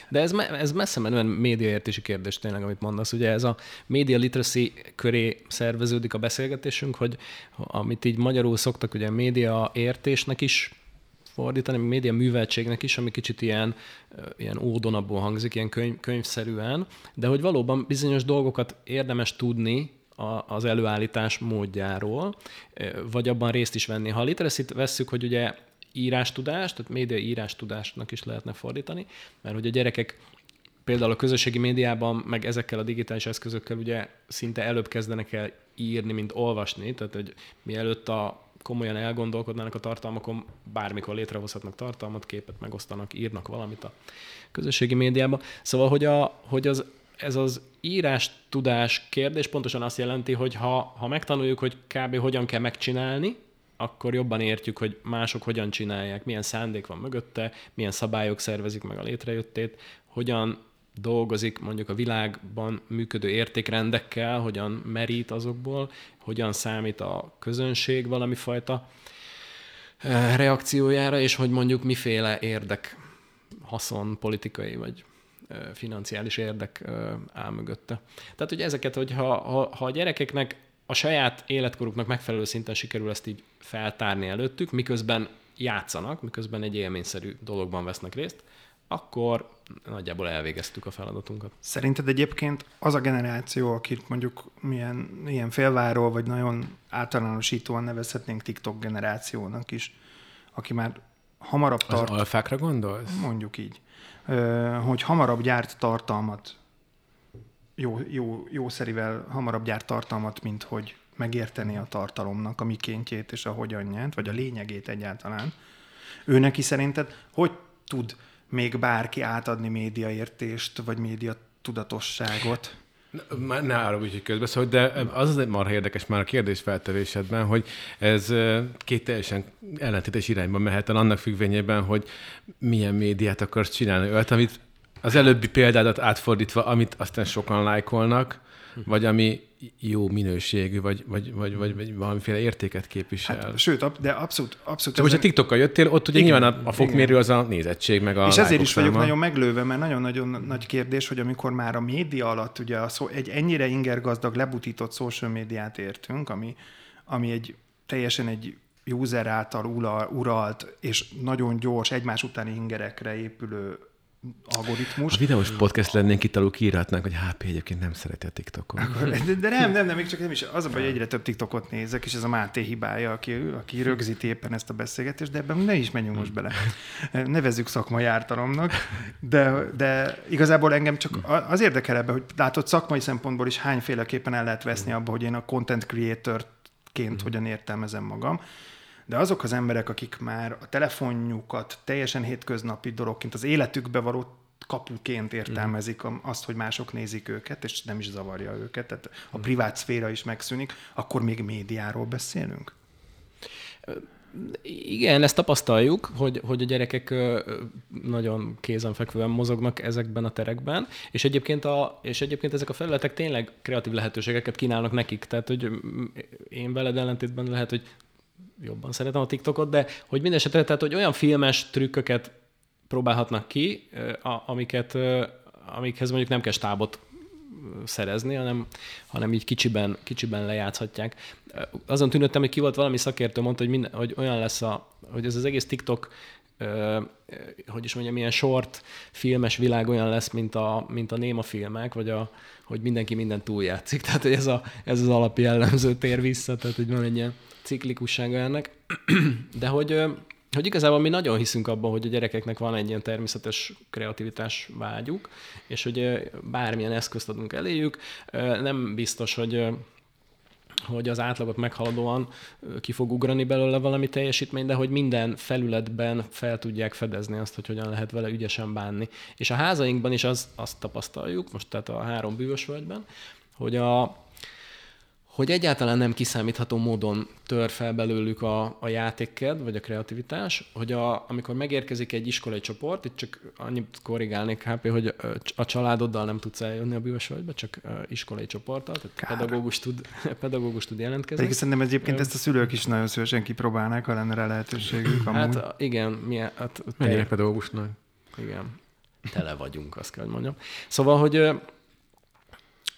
De ez, ez messze menően médiaértési kérdés tényleg, amit mondasz. Ugye ez a media literacy köré szerveződik a beszélgetésünk, hogy amit így magyarul szoktak ugye média értésnek is fordítani, média műveltségnek is, ami kicsit ilyen, ilyen ódonabból hangzik, ilyen könyv, könyvszerűen, de hogy valóban bizonyos dolgokat érdemes tudni a, az előállítás módjáról, vagy abban részt is venni. Ha a literacy vesszük, hogy ugye írástudást, tehát média írástudásnak is lehetne fordítani, mert hogy a gyerekek például a közösségi médiában, meg ezekkel a digitális eszközökkel ugye szinte előbb kezdenek el írni, mint olvasni, tehát hogy mielőtt a komolyan elgondolkodnának a tartalmakon, bármikor létrehozhatnak tartalmat, képet megosztanak, írnak valamit a közösségi médiában. Szóval, hogy, a, hogy az, ez az írás tudás kérdés pontosan azt jelenti, hogy ha, ha megtanuljuk, hogy kb. hogyan kell megcsinálni, akkor jobban értjük, hogy mások hogyan csinálják, milyen szándék van mögötte, milyen szabályok szervezik meg a létrejöttét, hogyan dolgozik mondjuk a világban működő értékrendekkel, hogyan merít azokból, hogyan számít a közönség valami fajta eh, reakciójára, és hogy mondjuk miféle érdek, haszon, politikai vagy eh, financiális érdek eh, áll mögötte. Tehát, hogy ezeket, hogy ha, ha, ha a gyerekeknek a saját életkoruknak megfelelő szinten sikerül ezt így feltárni előttük, miközben játszanak, miközben egy élményszerű dologban vesznek részt, akkor nagyjából elvégeztük a feladatunkat. Szerinted egyébként az a generáció, akit mondjuk milyen, ilyen félváról, vagy nagyon általánosítóan nevezhetnénk TikTok generációnak is, aki már hamarabb tart... Az alfákra gondolsz? Mondjuk így. Hogy hamarabb gyárt tartalmat, jó, jó, jószerivel hamarabb gyárt tartalmat, mint hogy megérteni a tartalomnak a mikéntjét és a hogyanját, vagy a lényegét egyáltalán. Ő neki szerinted hogy tud még bárki átadni médiaértést, vagy média tudatosságot? Ne, ne arra úgy, hogy közbeszól, de az az marha érdekes már a kérdés feltevésedben, hogy ez két teljesen ellentétes irányba mehet el annak függvényében, hogy milyen médiát akarsz csinálni. Olyat, amit az előbbi példádat átfordítva, amit aztán sokan lájkolnak, vagy ami jó minőségű, vagy, vagy, vagy, vagy, vagy valamiféle értéket képvisel. Hát, sőt, de abszolút... abszolút Csak ezen... a TikTokkal jöttél, ott ugye igen, nyilván a, a fokmérő igen. az a nézettség, meg a És ezért is vagyok nagyon meglőve, mert nagyon-nagyon nagy kérdés, hogy amikor már a média alatt ugye a szó, egy ennyire ingergazdag, lebutított social médiát értünk, ami, ami egy teljesen egy user által uralt és nagyon gyors, egymás utáni ingerekre épülő algoritmus. A videós podcast lennénk itt alul kiírhatnánk, hogy HP egyébként nem szereti a TikTokot. De, de nem, nem, nem, még csak nem is. Az a baj, hogy egyre több TikTokot nézek, és ez a Máté hibája, aki, aki rögzíti éppen ezt a beszélgetést, de ebben ne is menjünk most bele. Nevezzük szakmai ártalomnak, de, de igazából engem csak az érdekel ebbe, hogy látod szakmai szempontból is hányféleképpen el lehet veszni abba, hogy én a content creator-ként mm. hogyan értelmezem magam de azok az emberek, akik már a telefonjukat teljesen hétköznapi dologként, az életükbe való kapuként értelmezik azt, hogy mások nézik őket, és nem is zavarja őket, tehát a privát szféra is megszűnik, akkor még médiáról beszélünk? Igen, ezt tapasztaljuk, hogy, hogy a gyerekek nagyon kézenfekvően mozognak ezekben a terekben, és egyébként, a, és egyébként ezek a felületek tényleg kreatív lehetőségeket kínálnak nekik. Tehát, hogy én veled ellentétben lehet, hogy jobban szeretem a TikTokot, de hogy minden esetre, tehát, hogy olyan filmes trükköket próbálhatnak ki, amiket, amikhez mondjuk nem kell stábot szerezni, hanem, hanem így kicsiben, kicsiben lejátszhatják. Azon tűnöttem, hogy ki volt valami szakértő, mondta, hogy, minden, hogy olyan lesz, a, hogy ez az egész TikTok hogy is mondjam, ilyen short filmes világ olyan lesz, mint a, mint a néma filmek, vagy a, hogy mindenki minden túljátszik. Tehát, hogy ez, a, ez az alapjellemző tér vissza, tehát, hogy van egy ilyen ciklikussága ennek. De hogy, hogy igazából mi nagyon hiszünk abban, hogy a gyerekeknek van egy ilyen természetes kreativitás vágyuk, és hogy bármilyen eszközt adunk eléjük, nem biztos, hogy hogy az átlagot meghaladóan ki fog ugrani belőle valami teljesítmény, de hogy minden felületben fel tudják fedezni azt, hogy hogyan lehet vele ügyesen bánni. És a házainkban is az, azt tapasztaljuk, most tehát a három bűvös völgyben, hogy a, hogy egyáltalán nem kiszámítható módon tör fel belőlük a, a játékked, vagy a kreativitás, hogy a, amikor megérkezik egy iskolai csoport, itt csak annyit korrigálnék HP, hogy a családoddal nem tudsz eljönni a bűvösvölgybe, csak iskolai csoporttal, tehát pedagógus tud, pedagógus tud jelentkezni. Pedig szerintem egyébként ezt a szülők is nagyon szívesen kipróbálnák, ha lenne rá lehetőségük. Hát amúgy. igen, milyen, hát, Mennyire pedagógusnak. Igen, tele vagyunk, azt kell, hogy mondjam. Szóval, hogy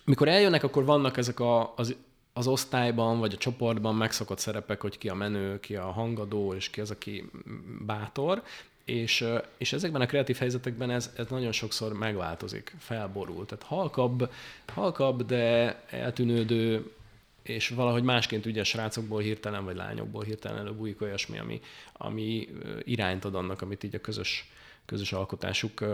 mikor eljönnek, akkor vannak ezek a, az az osztályban vagy a csoportban megszokott szerepek, hogy ki a menő, ki a hangadó, és ki az, aki bátor, és, és ezekben a kreatív helyzetekben ez, ez nagyon sokszor megváltozik, felborul. Tehát halkabb, halkabb, de eltűnődő és valahogy másként ugye srácokból hirtelen, vagy lányokból hirtelen előbújik olyasmi, ami, ami irányt ad annak, amit így a közös, közös alkotásuk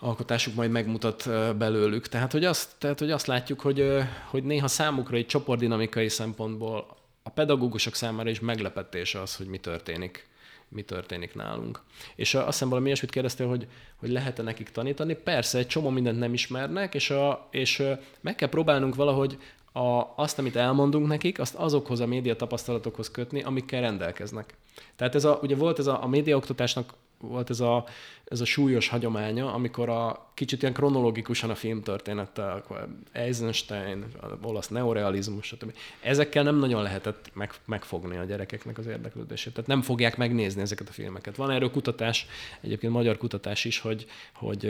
alkotásuk majd megmutat belőlük. Tehát, hogy azt, tehát, hogy azt látjuk, hogy, hogy néha számukra egy csoportdinamikai szempontból a pedagógusok számára is meglepetés az, hogy mi történik mi történik nálunk. És azt hiszem valami ilyesmit kérdeztél, hogy, hogy lehet-e nekik tanítani. Persze, egy csomó mindent nem ismernek, és, a, és meg kell próbálnunk valahogy a, azt, amit elmondunk nekik, azt azokhoz a média tapasztalatokhoz kötni, amikkel rendelkeznek. Tehát ez a, ugye volt ez a, a médiaoktatásnak volt ez a, ez a súlyos hagyománya, amikor a kicsit ilyen kronológikusan a filmtörténettel, Eisenstein, olasz neorealizmus, stb. Ezekkel nem nagyon lehetett meg, megfogni a gyerekeknek az érdeklődését. Tehát nem fogják megnézni ezeket a filmeket. Van erről kutatás, egyébként magyar kutatás is, hogy, hogy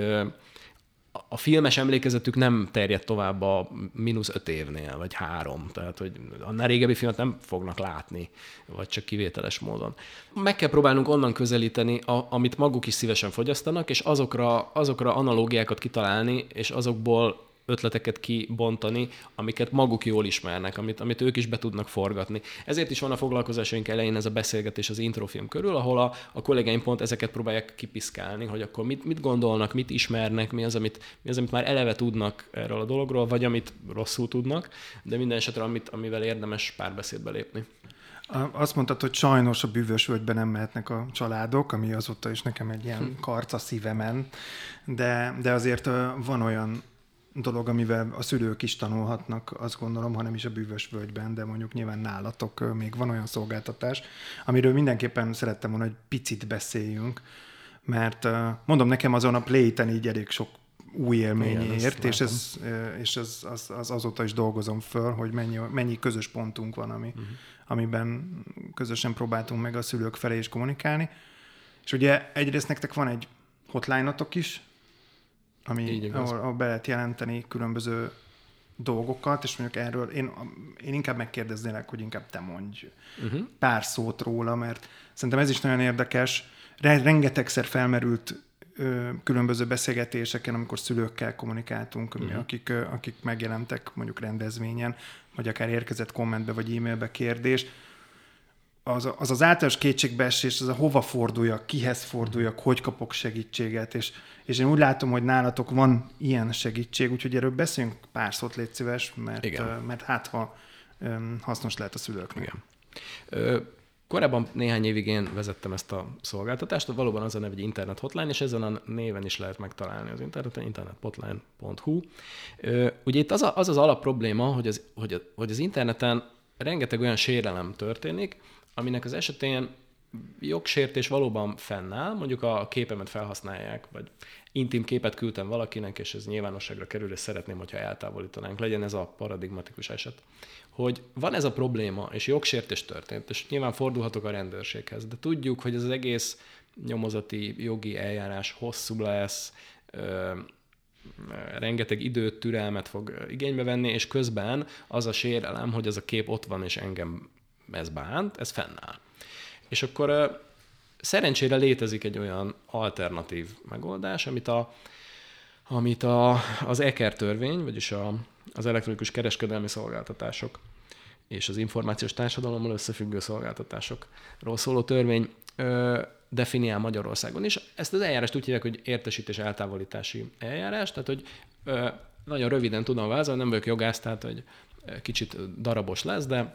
a filmes emlékezetük nem terjed tovább a mínusz öt évnél, vagy három. Tehát, hogy a régebbi filmet nem fognak látni, vagy csak kivételes módon. Meg kell próbálnunk onnan közelíteni, a, amit maguk is szívesen fogyasztanak, és azokra, azokra analógiákat kitalálni, és azokból ötleteket kibontani, amiket maguk jól ismernek, amit, amit ők is be tudnak forgatni. Ezért is van a foglalkozásaink elején ez a beszélgetés az introfilm körül, ahol a, a kollégáim pont ezeket próbálják kipiszkálni, hogy akkor mit, mit gondolnak, mit ismernek, mi az, amit, mi az, amit már eleve tudnak erről a dologról, vagy amit rosszul tudnak, de minden esetre, amit, amivel érdemes párbeszédbe lépni. Azt mondtad, hogy sajnos a bűvös völgyben nem mehetnek a családok, ami azóta is nekem egy ilyen hm. karca szívemen, de, de azért van olyan dolog, amivel a szülők is tanulhatnak, azt gondolom, hanem is a bűvös völgyben, de mondjuk nyilván nálatok még van olyan szolgáltatás, amiről mindenképpen szerettem volna, hogy picit beszéljünk, mert mondom, nekem azon a Playten így elég sok új élmény Igen, ért, és, ez, és ez, az, az, azóta is dolgozom föl, hogy mennyi, mennyi közös pontunk van, ami, uh-huh. amiben közösen próbáltunk meg a szülők felé is kommunikálni. És ugye egyrészt nektek van egy hotline-otok is, ami, ahol, ahol be lehet jelenteni különböző dolgokat, és mondjuk erről én, én inkább megkérdeznélek, hogy inkább te mondj uh-huh. pár szót róla, mert szerintem ez is nagyon érdekes. Rengetegszer felmerült ö, különböző beszélgetéseken, amikor szülőkkel kommunikáltunk, uh-huh. akik, ö, akik megjelentek mondjuk rendezvényen, vagy akár érkezett kommentbe vagy e-mailbe kérdés, az, az az általános kétségbeesés, az a hova forduljak, kihez forduljak, hogy kapok segítséget, és, és én úgy látom, hogy nálatok van ilyen segítség, úgyhogy erről beszéljünk pár szót, légy szíves, mert, Igen. mert hát ha hasznos lehet a szülőknek. Igen. Ö, korábban néhány évig én vezettem ezt a szolgáltatást, valóban az a neve, hogy Internet Hotline, és ezen a néven is lehet megtalálni az interneten, internethotline.hu. Ugye itt az, a, az az alap probléma, hogy az, hogy, hogy az interneten rengeteg olyan sérelem történik, aminek az esetén jogsértés valóban fennáll, mondjuk a képemet felhasználják, vagy intim képet küldtem valakinek, és ez nyilvánosságra kerül, és szeretném, hogyha eltávolítanánk. Legyen ez a paradigmatikus eset. Hogy van ez a probléma, és jogsértés történt, és nyilván fordulhatok a rendőrséghez, de tudjuk, hogy ez az egész nyomozati jogi eljárás hosszú lesz, ö, rengeteg időt, türelmet fog igénybe venni, és közben az a sérelem, hogy ez a kép ott van, és engem ez bánt, ez fennáll. És akkor szerencsére létezik egy olyan alternatív megoldás, amit a, amit a, az EKER törvény, vagyis a, az elektronikus kereskedelmi szolgáltatások és az információs társadalommal összefüggő szolgáltatásokról szóló törvény ö, definiál Magyarországon is. Ezt az eljárást úgy hívják, hogy értesítés eltávolítási eljárás, tehát hogy ö, nagyon röviden tudom vázolni, nem vagyok jogász, tehát hogy kicsit darabos lesz, de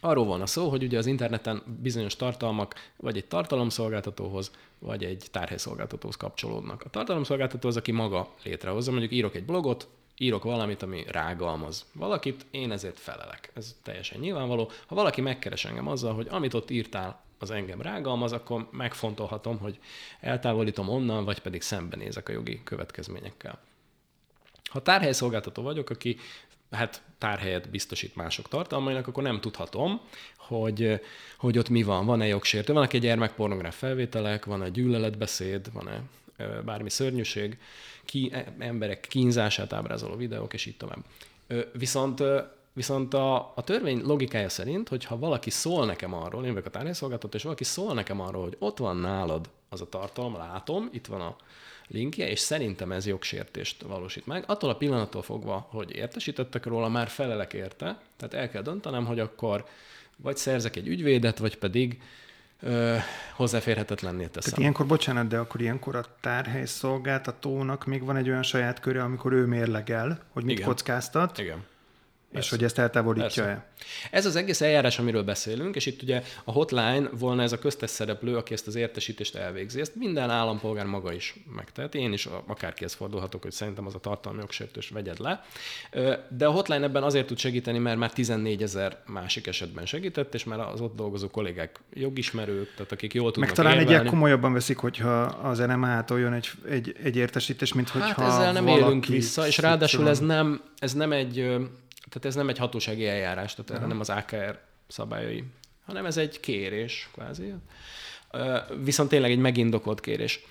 Arról van a szó, hogy ugye az interneten bizonyos tartalmak vagy egy tartalomszolgáltatóhoz, vagy egy tárhelyszolgáltatóhoz kapcsolódnak. A tartalomszolgáltató az, aki maga létrehozza, mondjuk írok egy blogot, írok valamit, ami rágalmaz valakit, én ezért felelek. Ez teljesen nyilvánvaló. Ha valaki megkeres engem azzal, hogy amit ott írtál, az engem rágalmaz, akkor megfontolhatom, hogy eltávolítom onnan, vagy pedig szembenézek a jogi következményekkel. Ha tárhelyszolgáltató vagyok, aki hát tárhelyet biztosít mások tartalmainak, akkor nem tudhatom, hogy, hogy ott mi van. Van-e jogsértő, egy gyermekpornográf felvételek, van-e gyűlöletbeszéd, van-e bármi szörnyűség, ki, e, emberek kínzását ábrázoló videók, és így tovább. Viszont Viszont a, a törvény logikája szerint, hogy ha valaki szól nekem arról, én vagyok a tárhelyszolgáltató, és valaki szól nekem arról, hogy ott van nálad az a tartalom, látom, itt van a linkje, és szerintem ez jogsértést valósít meg. Attól a pillanattól fogva, hogy értesítettek róla, már felelek érte, tehát el kell döntenem, hogy akkor vagy szerzek egy ügyvédet, vagy pedig ö, hozzáférhetetlenné teszem. Tehát ilyenkor, bocsánat, de akkor ilyenkor a tárhely szolgáltatónak még van egy olyan saját köre, amikor ő mérlegel, hogy mit Igen. kockáztat, Igen. És hogy ezt eltávolítja-e. Persze. Ez az egész eljárás, amiről beszélünk, és itt ugye a hotline volna ez a köztes szereplő, aki ezt az értesítést elvégzi. Ezt minden állampolgár maga is megteheti. Én is akárkihez fordulhatok, hogy szerintem az a tartalmi jogsértős vegyed le. De a hotline ebben azért tud segíteni, mert már 14 ezer másik esetben segített, és már az ott dolgozó kollégák jogismerők, tehát akik jól tudnak Meg talán egy érvelni. komolyabban veszik, hogyha az NMA-tól jön egy, egy, egy értesítés, mint hogyha Hát ezzel nem valaki élünk vissza, és ráadásul ez nem, ez nem egy, tehát ez nem egy hatósági eljárás, tehát erre nem az AKR szabályai, hanem ez egy kérés, kvázi. Viszont tényleg egy megindokolt kérés.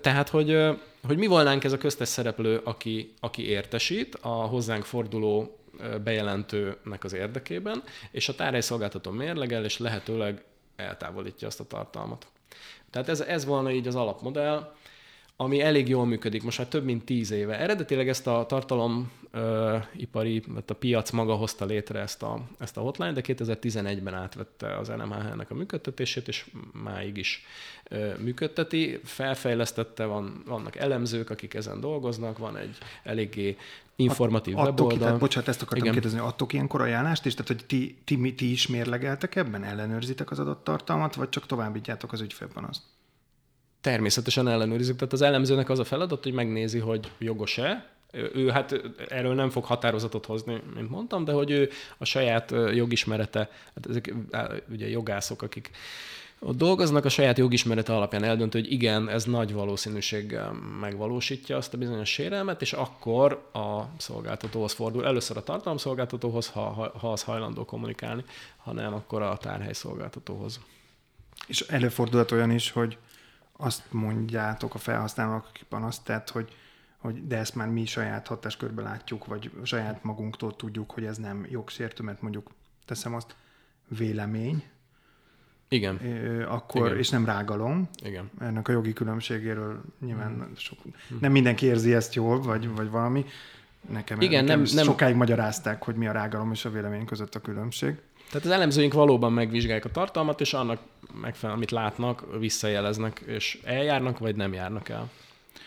Tehát, hogy, hogy mi volnánk ez a köztes szereplő, aki, aki értesít a hozzánk forduló bejelentőnek az érdekében, és a tárhelyszolgáltató mérlegel, és lehetőleg eltávolítja azt a tartalmat. Tehát ez, ez volna így az alapmodell, ami elég jól működik most már több mint tíz éve. Eredetileg ezt a tartalomipari, a piac maga hozta létre ezt a, ezt a hotline, de 2011-ben átvette az NMH-nek a működtetését, és máig is ö, működteti. Felfejlesztette, van, vannak elemzők, akik ezen dolgoznak, van egy eléggé informatív ki, weboldal. tehát, bocsánat, ezt akartam Igen. Kérdezni, adtok ilyenkor ajánlást is? Tehát, hogy ti, ti, ti is mérlegeltek ebben? Ellenőrzitek az adott tartalmat, vagy csak továbbítjátok az ügyfélpanaszt? Természetesen ellenőrizzük. Tehát az elemzőnek az a feladat, hogy megnézi, hogy jogos-e. Ő, hát erről nem fog határozatot hozni, mint mondtam, de hogy ő a saját jogismerete, hát ezek ugye jogászok, akik ott dolgoznak, a saját jogismerete alapján eldöntő, hogy igen, ez nagy valószínűséggel megvalósítja azt a bizonyos sérelmet, és akkor a szolgáltatóhoz fordul. Először a tartalomszolgáltatóhoz, ha, ha, ha az hajlandó kommunikálni, ha nem, akkor a tárhely szolgáltatóhoz. És előfordulhat olyan is, hogy azt mondjátok a felhasználók, akik panaszt tett, hogy, hogy de ezt már mi saját hatáskörben látjuk, vagy saját magunktól tudjuk, hogy ez nem jogsértő, mert mondjuk teszem azt vélemény, Igen, ö, akkor, Igen. És nem rágalom. igen. Ennek a jogi különbségéről nyilván Hmm. sok, nem mindenki érzi ezt jól, vagy, vagy valami. Nekem, Igen, nekem nem- nem- sokáig magyarázták, hogy mi a rágalom és a vélemény között a különbség. Tehát az elemzőink valóban megvizsgálják a tartalmat, és annak megfelelően, amit látnak, visszajeleznek, és eljárnak, vagy nem járnak el.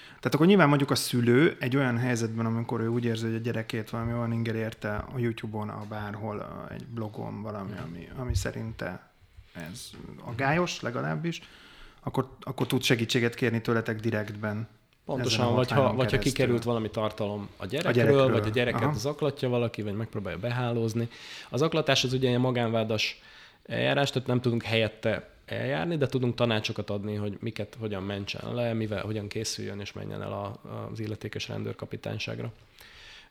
Tehát akkor nyilván mondjuk a szülő egy olyan helyzetben, amikor ő úgy érzi, hogy a gyerekét valami olyan inger érte a YouTube-on, a bárhol, a, egy blogon, valami, ami, ami szerinte ez agályos legalábbis, akkor, akkor tud segítséget kérni tőletek direktben. Pontosan, vagy ha, vagy ha kikerült valami tartalom a gyerekről, a gyerekről, vagy a gyereket aha. zaklatja valaki, vagy megpróbálja behálózni. Az zaklatás az ugye egy magánvádas eljárás, tehát nem tudunk helyette eljárni, de tudunk tanácsokat adni, hogy miket hogyan mentsen le, mivel hogyan készüljön és menjen el a, az illetékes rendőrkapitányságra.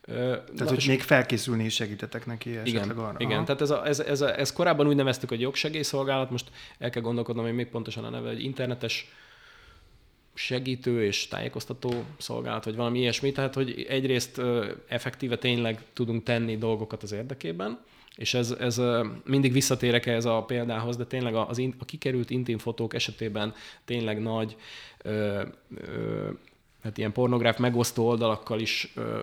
Tehát, na, hogy még felkészülni is segítetek neki esetleg igen, arra. igen. Aha. tehát ez, a, ez, ez, a, ez korábban úgy neveztük, hogy jogsegélyszolgálat, most el kell gondolkodnom, hogy még pontosan a neve, hogy internetes segítő és tájékoztató szolgálat, vagy valami ilyesmi. Tehát, hogy egyrészt effektíve tényleg tudunk tenni dolgokat az érdekében, és ez, ez mindig visszatérek ez a példához, de tényleg az, a kikerült intim fotók esetében tényleg nagy ö, ö, hát ilyen pornográf megosztó oldalakkal is ö,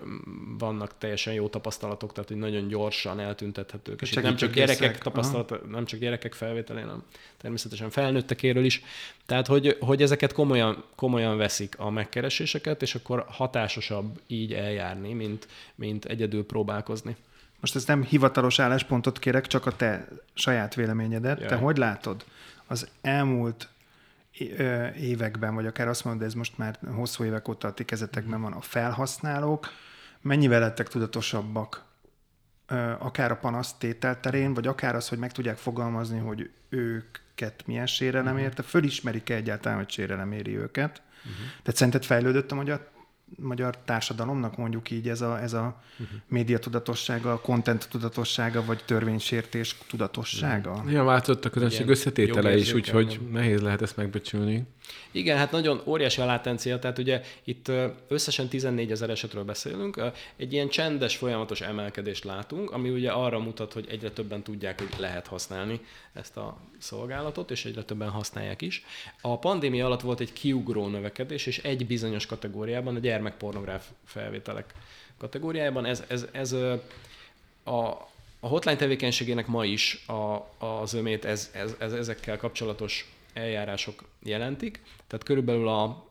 vannak teljesen jó tapasztalatok, tehát hogy nagyon gyorsan eltüntethetők. És nem csak gyerekek aha. tapasztalata, nem csak gyerekek felvételén, hanem természetesen felnőttekéről is. Tehát, hogy, hogy ezeket komolyan, komolyan veszik a megkereséseket, és akkor hatásosabb így eljárni, mint, mint egyedül próbálkozni. Most ezt nem hivatalos álláspontot kérek, csak a te saját véleményedet. Jaj. Te hogy látod az elmúlt években, vagy akár azt mondod, ez most már hosszú évek óta a ti kezetekben van, a felhasználók mennyivel lettek tudatosabbak akár a panasztétel terén, vagy akár az, hogy meg tudják fogalmazni, hogy őket milyen sérelem érte, fölismerik-e egyáltalán, hogy sérelem éri őket. Tehát szerinted fejlődött a magyar magyar társadalomnak mondjuk így ez a, ez a uh-huh. média tudatossága, a content tudatossága, vagy törvénysértés tudatossága? Ja, változott a közönség összetétele is, úgyhogy nehéz lehet ezt megbecsülni. Igen, hát nagyon óriási a látencia, tehát ugye itt összesen 14 ezer esetről beszélünk, egy ilyen csendes, folyamatos emelkedést látunk, ami ugye arra mutat, hogy egyre többen tudják, hogy lehet használni ezt a szolgálatot, és egyre többen használják is. A pandémia alatt volt egy kiugró növekedés, és egy bizonyos kategóriában, a gyermekpornográf felvételek kategóriájában ez, ez, ez a, a hotline tevékenységének ma is a, az ömét ez, ez, ez, ezekkel kapcsolatos eljárások jelentik. Tehát körülbelül a,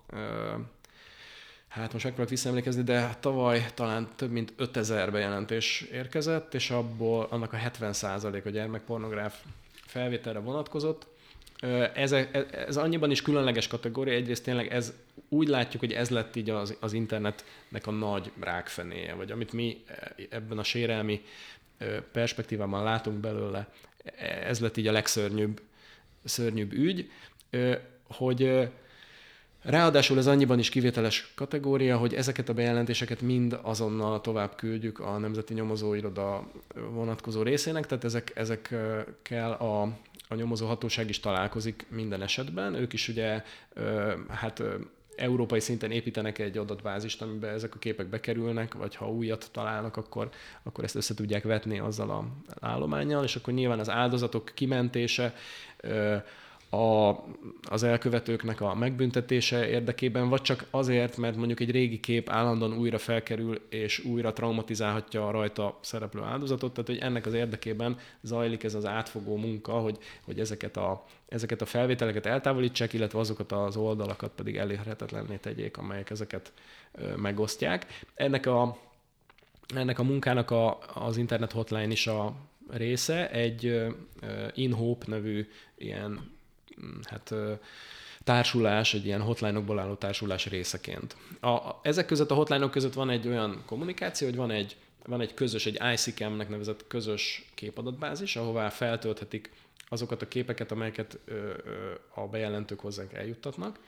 hát most megpróbálok visszaemlékezni, de tavaly talán több mint 5000 bejelentés érkezett, és abból annak a 70% a gyermekpornográf felvételre vonatkozott. Ez, ez annyiban is különleges kategória, egyrészt tényleg ez úgy látjuk, hogy ez lett így az, az internetnek a nagy rákfenéje, vagy amit mi ebben a sérelmi perspektívában látunk belőle, ez lett így a legszörnyűbb szörnyűbb ügy, hogy Ráadásul ez annyiban is kivételes kategória, hogy ezeket a bejelentéseket mind azonnal tovább küldjük a Nemzeti Nyomozóiroda vonatkozó részének, tehát ezek, ezekkel a, a nyomozó hatóság is találkozik minden esetben. Ők is ugye hát európai szinten építenek egy adatbázist, amiben ezek a képek bekerülnek, vagy ha újat találnak, akkor, akkor ezt össze tudják vetni azzal a állományjal, és akkor nyilván az áldozatok kimentése, a, az elkövetőknek a megbüntetése érdekében, vagy csak azért, mert mondjuk egy régi kép állandóan újra felkerül, és újra traumatizálhatja a rajta szereplő áldozatot, tehát hogy ennek az érdekében zajlik ez az átfogó munka, hogy, hogy ezeket, a, ezeket a felvételeket eltávolítsák, illetve azokat az oldalakat pedig elérhetetlenné tegyék, amelyek ezeket ö, megosztják. Ennek a, ennek a munkának a, az internet hotline is a része, egy InHope nevű ilyen hát társulás, egy ilyen hotline-okból álló társulás részeként. A, ezek között a hotline-ok között van egy olyan kommunikáció, hogy van egy, van egy közös, egy ICCAM-nek nevezett közös képadatbázis, ahová feltölthetik azokat a képeket, amelyeket ö, ö, a bejelentők hozzánk eljuttatnak,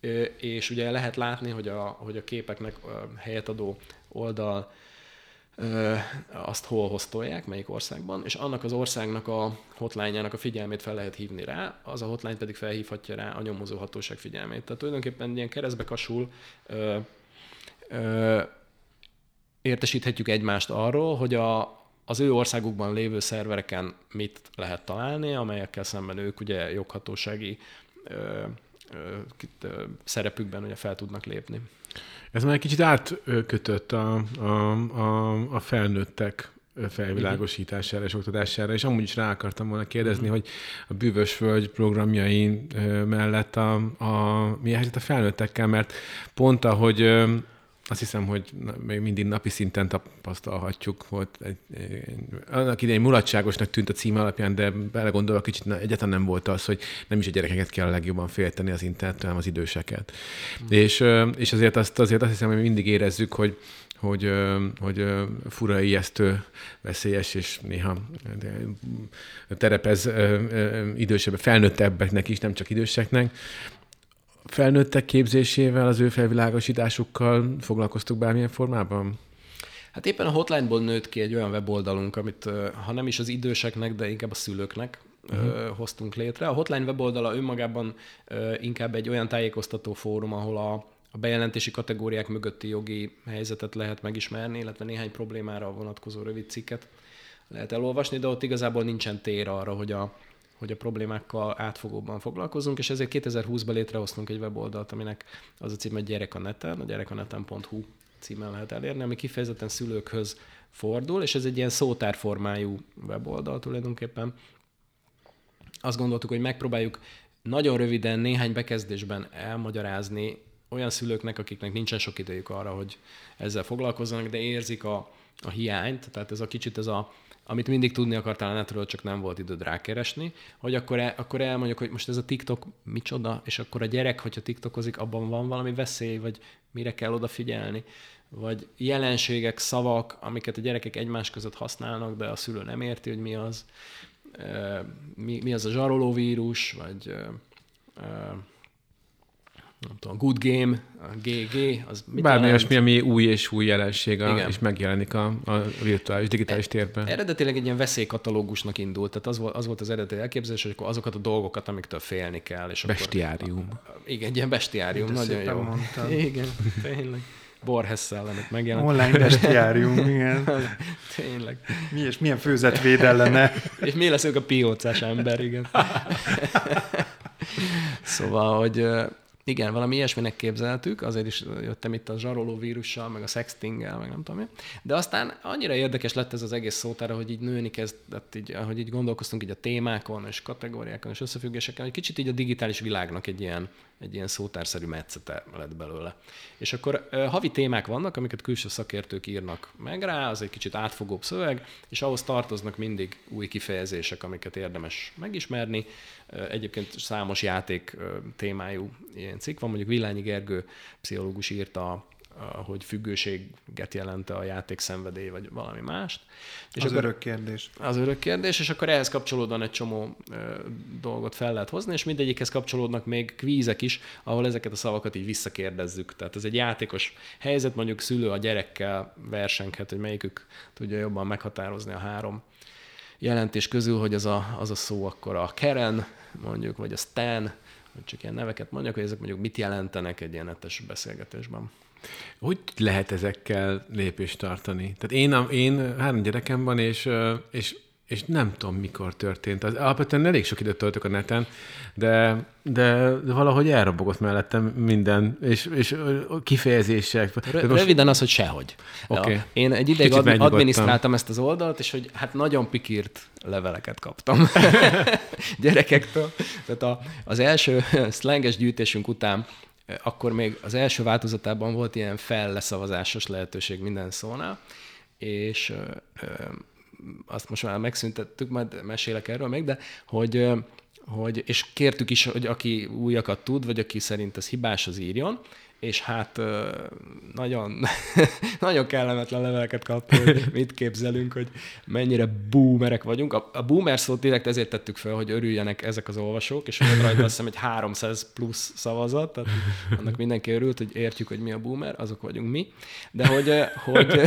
ö, és ugye lehet látni, hogy a, hogy a képeknek helyet adó oldal azt hol hoztolják, melyik országban, és annak az országnak a hotline-jának a figyelmét fel lehet hívni rá, az a hotline pedig felhívhatja rá a nyomozó hatóság figyelmét. Tehát tulajdonképpen ilyen keresztbe kasul ö, ö, értesíthetjük egymást arról, hogy a, az ő országukban lévő szervereken mit lehet találni, amelyekkel szemben ők ugye joghatósági ö, ö, szerepükben ugye fel tudnak lépni. Ez már egy kicsit átkötött a, a, a, a felnőttek felvilágosítására és oktatására, és amúgy is rá akartam volna kérdezni, uh-huh. hogy a Bűvös Völgy programjain mellett a, a, mi a helyzet a felnőttekkel, mert pont ahogy azt hiszem, hogy még mindig napi szinten tapasztalhatjuk. Volt egy, egy, annak idején mulatságosnak tűnt a cím alapján, de belegondolva kicsit egyáltalán nem volt az, hogy nem is a gyerekeket kell a legjobban félteni az internettől, hanem az időseket. Mm. És, és azért, azt, azért azt hiszem, hogy mindig érezzük, hogy hogy, hogy fura, ijesztő, veszélyes, és néha terepez idősebb, felnőttebbeknek is, nem csak időseknek felnőttek képzésével, az ő felvilágosításukkal foglalkoztuk bármilyen formában? Hát éppen a hotline-ból nőtt ki egy olyan weboldalunk, amit ha nem is az időseknek, de inkább a szülőknek uh-huh. hoztunk létre. A hotline weboldala önmagában inkább egy olyan tájékoztató fórum, ahol a, a bejelentési kategóriák mögötti jogi helyzetet lehet megismerni, illetve néhány problémára vonatkozó rövid cikket lehet elolvasni, de ott igazából nincsen tér arra, hogy a, hogy a problémákkal átfogóban foglalkozunk, és ezért 2020-ban létrehoztunk egy weboldalt, aminek az a cím, hogy gyerek a neten, a gyerekaneten.hu címen lehet elérni, ami kifejezetten szülőkhöz fordul, és ez egy ilyen szótárformájú weboldal tulajdonképpen. Azt gondoltuk, hogy megpróbáljuk nagyon röviden, néhány bekezdésben elmagyarázni olyan szülőknek, akiknek nincsen sok idejük arra, hogy ezzel foglalkozzanak, de érzik a, a hiányt, tehát ez a kicsit ez a amit mindig tudni akartál a netről, csak nem volt időd rákeresni, hogy akkor, el, akkor elmondjuk, hogy most ez a TikTok micsoda, és akkor a gyerek, hogyha TikTokozik, abban van valami veszély, vagy mire kell odafigyelni, vagy jelenségek, szavak, amiket a gyerekek egymás között használnak, de a szülő nem érti, hogy mi az, mi, mi az a zsarolóvírus, vagy nem tudom, Good Game, a GG, az mit Bármi olyasmi, ami új és új jelenség, a, Igen. és megjelenik a, a virtuális, digitális térben. Eredetileg egy ilyen veszélykatalógusnak indult, tehát az volt, az volt az eredeti elképzelés, hogy akkor azokat a dolgokat, amiktől félni kell. És Bestiárium. Akkor, igen, egy ilyen bestiárium, De nagyon jó. mondtad. Igen, tényleg. Borhes szellemek megjelent. Online bestiárium, igen. Tényleg. Mi és milyen főzetvéd ellene. És mi leszünk a piócás ember, igen. szóval, hogy igen, valami ilyesminek képzeltük, azért is jöttem itt a zsaroló vírussal, meg a sextinggel, meg nem tudom mi. De aztán annyira érdekes lett ez az egész szótára, hogy így nőni kezdett, így, ahogy így gondolkoztunk így a témákon, és kategóriákon, és összefüggéseken, hogy kicsit így a digitális világnak egy ilyen, egy ilyen szótárszerű metszete lett belőle. És akkor havi témák vannak, amiket külső szakértők írnak meg rá, az egy kicsit átfogóbb szöveg, és ahhoz tartoznak mindig új kifejezések, amiket érdemes megismerni. Egyébként számos játék témájú ilyen cikk van, mondjuk Villányi Gergő pszichológus írta, hogy függőséget jelent a játék szenvedély, vagy valami mást. És az örök kérdés. Az örök kérdés, és akkor ehhez kapcsolódóan egy csomó ö, dolgot fel lehet hozni, és mindegyikhez kapcsolódnak még kvízek is, ahol ezeket a szavakat így visszakérdezzük. Tehát ez egy játékos helyzet, mondjuk szülő a gyerekkel versenyhet, hogy melyikük tudja jobban meghatározni a három jelentés közül, hogy az a, az a szó akkor a Keren, mondjuk, vagy a Stan, hogy csak ilyen neveket mondjak, hogy ezek mondjuk mit jelentenek egy ilyen netes beszélgetésben. Hogy lehet ezekkel lépést tartani? Tehát én, én három gyerekem van, és, és, és nem tudom, mikor történt. Az, alapvetően elég sok időt töltök a neten, de, de, de valahogy elrobogott mellettem minden, és, és kifejezések. Rö- Tehát Röviden az, hogy sehogy. Ja, Én egy ideig megnyugodtam. adminisztráltam ezt az oldalt, és hogy hát nagyon pikírt leveleket kaptam gyerekektől. Tehát a, az első szlenges gyűjtésünk után akkor még az első változatában volt ilyen felleszavazásos lehetőség minden szónál, és azt most már megszüntettük, majd mesélek erről még, de hogy, hogy és kértük is, hogy aki újakat tud, vagy aki szerint ez hibás, az írjon, és hát nagyon, nagyon kellemetlen leveleket kaptunk, hogy mit képzelünk, hogy mennyire boomerek vagyunk. A, a boomer szót direkt ezért tettük fel, hogy örüljenek ezek az olvasók, és volt rajta azt hiszem egy 300 plusz szavazat, tehát annak mindenki örült, hogy értjük, hogy mi a boomer, azok vagyunk mi. De hogy, hogy,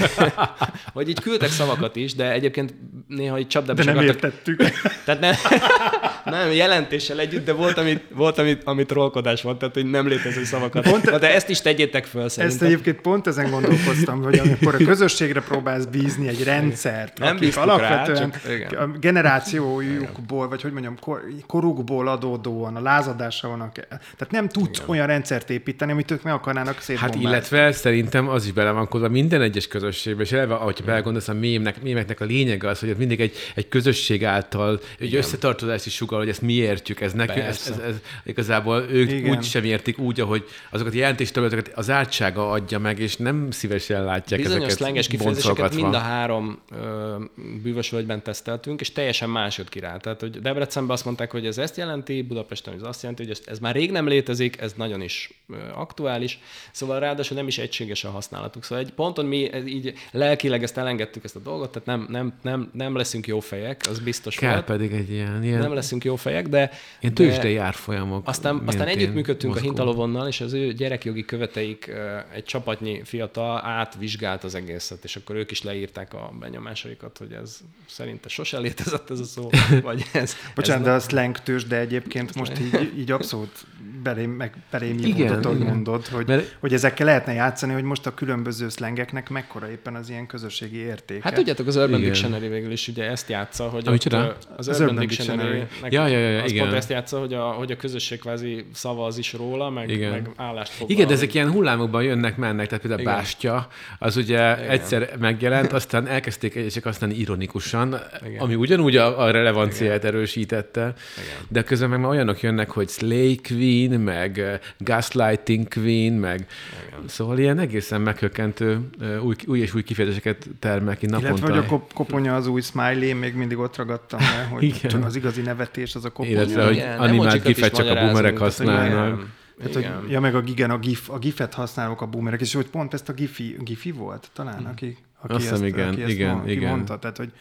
hogy így küldtek szavakat is, de egyébként néha így csapdába De nem akartak- értettük. tehát nem, nem, jelentéssel együtt, de volt, amit, volt, amit, amit trollkodás volt, tehát hogy nem létező szavakat. Pont- Na, de ezt is tegyétek föl Ezt szerintem. egyébként pont ezen gondolkoztam, hogy amikor a közösségre próbálsz bízni egy rendszert, Nem akik rá, alapvetően csak igen. a generációjukból, vagy hogy mondjam, kor, korukból adódóan, a lázadásra vannak. Tehát nem tudsz Igen. olyan rendszert építeni, amit ők meg akarnának Hát szétbombázni. illetve szerintem az is bele van kodva minden egyes közösségbe, és eleve, ahogy belegondolsz, a mémnek, mémeknek a lényege az, hogy ott mindig egy, egy közösség által egy összetartozást is sugal, hogy ezt mi értjük, ez nekünk, ez, ez, ez, igazából ők Igen. Úgy sem értik úgy, ahogy azokat a jelentésterületeket az átsága adja meg, és nem szívesen látják Bizonyos ezeket szlenges kifejezéseket mind a három ö, bűvös völgyben teszteltünk, és teljesen más jött ki rá. Tehát, hogy Debrecenben azt mondták, hogy ez ezt jelenti, Budapesten ez azt jelenti, hogy ez, ez már rég nem létezik, ez nagyon is ö, aktuális, szóval ráadásul nem is egységes a használatuk. Szóval egy ponton mi így lelkileg ezt elengedtük ezt a dolgot, tehát nem, nem, nem, nem leszünk jó fejek, az biztos Kell volt. pedig egy ilyen, ilyen, Nem leszünk jó fejek, de... de- tőzsdei árfolyamok. aztán, aztán együttműködtünk a mozgó. Hintalovonnal, és az ő gyerekjogi követeik egy csapatnyi fiatal átvizsgált az egészet, és akkor ők is leírták a benyomásaikat, hogy ez szerinte sose létezett ez a szó, vagy ez... Bocsánat, ez de a slang tős, de egyébként most így, így abszolút belém, meg belém Igen, igen. mondod, hogy, Mert- hogy ezekkel lehetne játszani, hogy most a különböző szlengeknek mekkora éppen az ilyen közösségi értéke. Hát tudjátok, az Urban Igen. Dictionary végül is ugye ezt játsza, hogy Amit ott, az, Az Urban, Urban Dictionary, Ja, ja, ja, ja, az igen. pont ezt játsza, hogy a, hogy a közösség kvázi szavaz is róla, meg, Igen. meg állást foglal. Igen, de ezek ilyen hullámokban jönnek, mennek, tehát például Igen. Bástya, az ugye Igen. egyszer megjelent, aztán elkezdték egyesek aztán ironikusan, Igen. ami ugyanúgy a, a relevanciát Igen. erősítette, Igen. de közben meg már olyanok jönnek, hogy Slay Queen, meg eh, Gaslighting Queen, meg Igen. szóval ilyen egészen meghökkentő eh, új, új és új kifejezéseket termel ki naponta. Illetve, hogy a kop- koponya az új smiley, még mindig ott ragadtam le, hogy Igen. az igazi nevetés az a koponya. Illetve, hogy Igen, animált gifet csak a magyarázunk, boomerek tehát, hogy használnak. igen. Hát, Igen. hogy, ja, meg a gigen, a, gif, a gifet használok a boomerek, és hogy pont ezt a gifi, gifi volt talán, aki, aki Azt ezt, igen, aki ezt igen, mond, igen. mondta, tehát hogy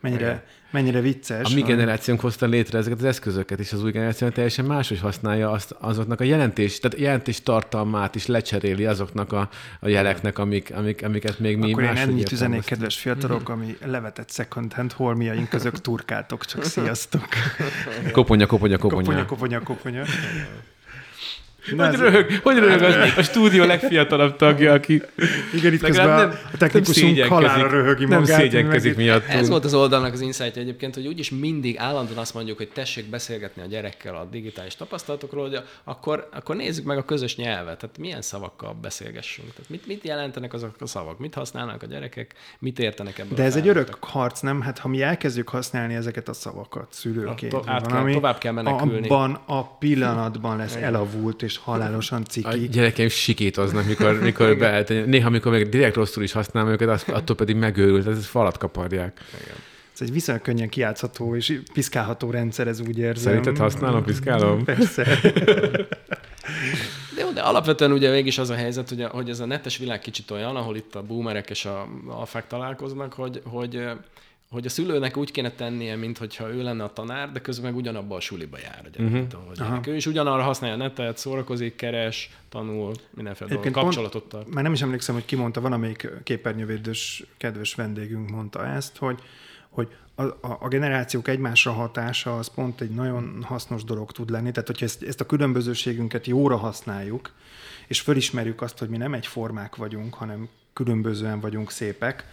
mennyire, mennyire vicces. A mi generációnk hozta létre ezeket az eszközöket, és az új generáció teljesen máshogy használja azt, azoknak a jelentés, tehát jelentés tartalmát is lecseréli azoknak a, a jeleknek, amik, amik, amiket még mi Akkor én ennyit üzenék, kedves fiatalok, ami levetett second hand holmiaink között turkáltok, csak sziasztok. Koponya, koponya, koponya. Koponya, koponya, koponya. Na, Hogy röhög, hogy röhög a, a stúdió legfiatalabb tagja, aki Igen, itt közben a, nem, a technikusunk nem halálra szégyenkezik, röhögi nem magát. szégyenkezik meg- miatt. Ez volt az oldalnak az insight egyébként, hogy úgyis mindig állandóan azt mondjuk, hogy tessék beszélgetni a gyerekkel a digitális tapasztalatokról, hogy akkor, akkor nézzük meg a közös nyelvet. Tehát milyen szavakkal beszélgessünk. Tehát mit, mit jelentenek azok a szavak? Mit használnak a gyerekek? Mit értenek ebből? De a ez egy örök harc, nem? Hát ha mi elkezdjük használni ezeket a szavakat szülőként, To- át kell- tovább kell menekülni. abban a pillanatban lesz elavult és halálosan A ciki. gyerekeim sikítoznak, mikor, mikor beállítani. Néha, mikor meg direkt rosszul is használom őket, azt, attól pedig megőrült, ez falat kaparják. Ez egy viszonylag könnyen kiátszható és piszkálható rendszer, ez úgy érzem. Szerinted használom, piszkálom? Persze. De jó, de alapvetően ugye mégis az a helyzet, hogy, a, hogy ez a netes világ kicsit olyan, ahol itt a boomerek és a alfák találkoznak, hogy, hogy, hogy a szülőnek úgy kéne tennie, mintha ő lenne a tanár, de közben meg ugyanabba a suliba jár a gyerek. Uh-huh. Gyerek. Ő is ugyanarra használja a netet, szórakozik, keres, tanul, mindenféle dolgot, Egyébként pont- kapcsolatot tart. Már nem is emlékszem, hogy ki mondta, van, amelyik képernyővédős kedves vendégünk mondta ezt, hogy, hogy a, a, a generációk egymásra hatása az pont egy nagyon hasznos dolog tud lenni. Tehát, hogyha ezt, ezt a különbözőségünket jóra használjuk, és fölismerjük azt, hogy mi nem egyformák vagyunk, hanem különbözően vagyunk szépek,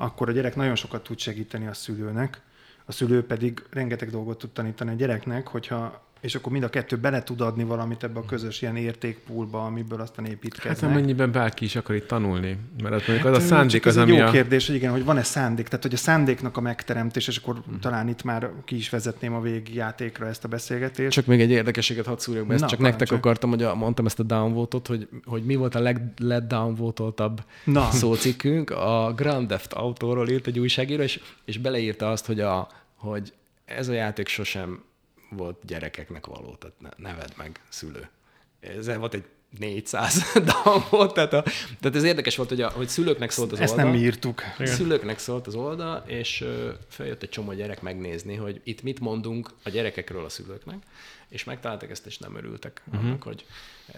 akkor a gyerek nagyon sokat tud segíteni a szülőnek, a szülő pedig rengeteg dolgot tud tanítani a gyereknek, hogyha és akkor mind a kettő bele tud adni valamit ebbe a közös ilyen értékpúlba, amiből aztán Hát építkeznek. amennyiben bárki is akar itt tanulni. Mert ott mondjuk az a Hát, szándék csak az, ez egy ami jó a... kérdés, hogy igen, hogy van-e szándék, tehát hogy a szándéknak a megteremtés, és akkor talán itt már ki is vezetném a végjátékra ezt a beszélgetést. Csak még egy érdekeséget hadd szúrjak be, ezt Na, csak nektek parancsolj. akartam, hogy a, mondtam ezt a downvotot, hogy, hogy mi volt a leg, legdownvotoltabb szócikkünk. A Grand Theft Autóról írt egy újságíró, és, és beleírta azt, hogy, a, hogy ez a játék sosem volt gyerekeknek való, tehát ne, neved meg szülő. Ez volt egy 400 downvote, tehát, a, tehát ez érdekes volt, hogy, a, hogy szülőknek szólt az Ezt oldal. nem mi írtuk. Szülőknek szólt az oldal, és ö, feljött egy csomó gyerek megnézni, hogy itt mit mondunk a gyerekekről a szülőknek, és megtaláltak ezt, és nem örültek uh-huh. annak, hogy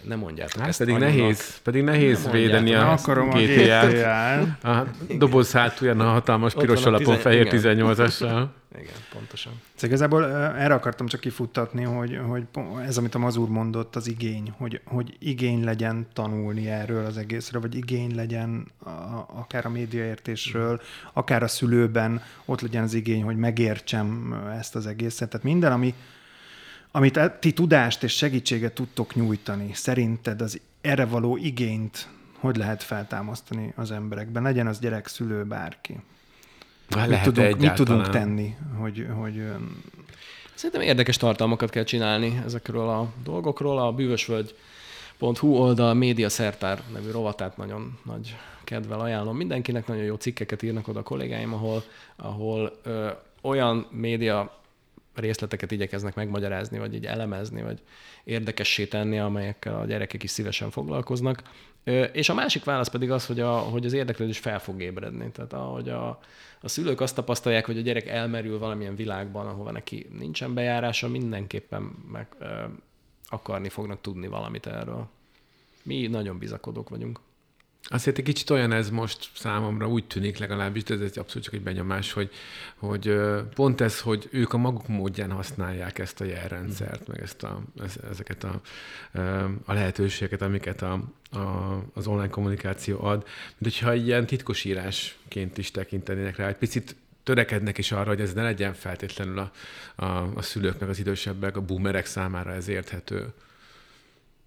nem mondjátok Hát ezt pedig anyunak. nehéz, pedig nehéz Nem védeni a. Akarom a GTA-t. GTA-t. A doboz hátulján a hatalmas piros a alapon fehér igen. 18-assal. Igen, pontosan. Szóval igazából erre akartam csak kifuttatni, hogy, hogy ez, amit a Mazur mondott, az igény, hogy, hogy igény legyen tanulni erről az egészről, vagy igény legyen a, akár a médiaértésről, akár a szülőben, ott legyen az igény, hogy megértsem ezt az egészet. Tehát minden, ami, amit e- ti tudást és segítséget tudtok nyújtani, szerinted az erre való igényt hogy lehet feltámasztani az emberekben? Legyen az gyerek, szülő, bárki. Hát Mit tudunk, mit tudunk tenni, hogy, hogy Szerintem érdekes tartalmakat kell csinálni ezekről a dolgokról. A bűvösvölgy.hu oldal média szertár nevű rovatát nagyon nagy kedvel ajánlom mindenkinek. Nagyon jó cikkeket írnak oda a kollégáim, ahol, ahol ö, olyan média részleteket igyekeznek megmagyarázni, vagy így elemezni, vagy érdekessé tenni, amelyekkel a gyerekek is szívesen foglalkoznak. És a másik válasz pedig az, hogy, a, hogy az érdeklődés fel fog ébredni. Tehát ahogy a, a szülők azt tapasztalják, hogy a gyerek elmerül valamilyen világban, ahova neki nincsen bejárása, mindenképpen meg ö, akarni fognak tudni valamit erről. Mi nagyon bizakodók vagyunk. Azért egy kicsit olyan ez most számomra, úgy tűnik legalábbis, de ez egy abszolút csak egy benyomás, hogy, hogy pont ez, hogy ők a maguk módján használják ezt a jelrendszert, meg ezt a, ez, ezeket a, a lehetőségeket, amiket a, a, az online kommunikáció ad, mint hogyha ilyen titkosírásként is tekintenének rá, egy picit törekednek is arra, hogy ez ne legyen feltétlenül a, a, a szülőknek, az idősebbek, a boomerek számára ez érthető.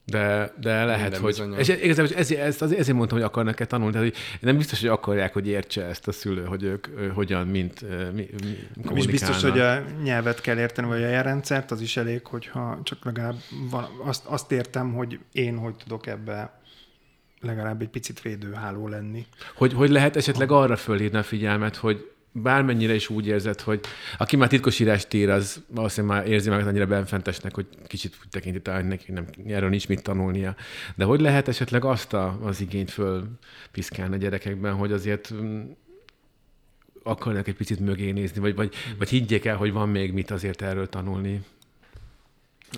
De, de lehet, Minden hogy... bizonnyal. És igazából ezért, ezt, azért ezért mondtam, hogy akarnak-e tanulni, tehát hogy nem biztos, hogy akarják, hogy értse ezt a szülő, hogy ők ö, hogyan, mint mi, mi Nem is biztos, hogy a nyelvet kell érteni, vagy a jelrendszert, az is elég, hogyha csak legalább van, azt, azt értem, hogy én hogy tudok ebbe legalább egy picit védőháló lenni. Hogy, hogy lehet esetleg arra fölhívni a figyelmet, hogy bármennyire is úgy érzed, hogy aki már titkosírást ír, az valószínűleg már érzi magát annyira benfentesnek, hogy kicsit úgy tekinti talán, neki nem, erről nincs mit tanulnia. De hogy lehet esetleg azt a, az igényt fölpiszkálni a gyerekekben, hogy azért mm, akarnak egy picit mögé nézni, vagy, vagy, vagy higgyék el, hogy van még mit azért erről tanulni.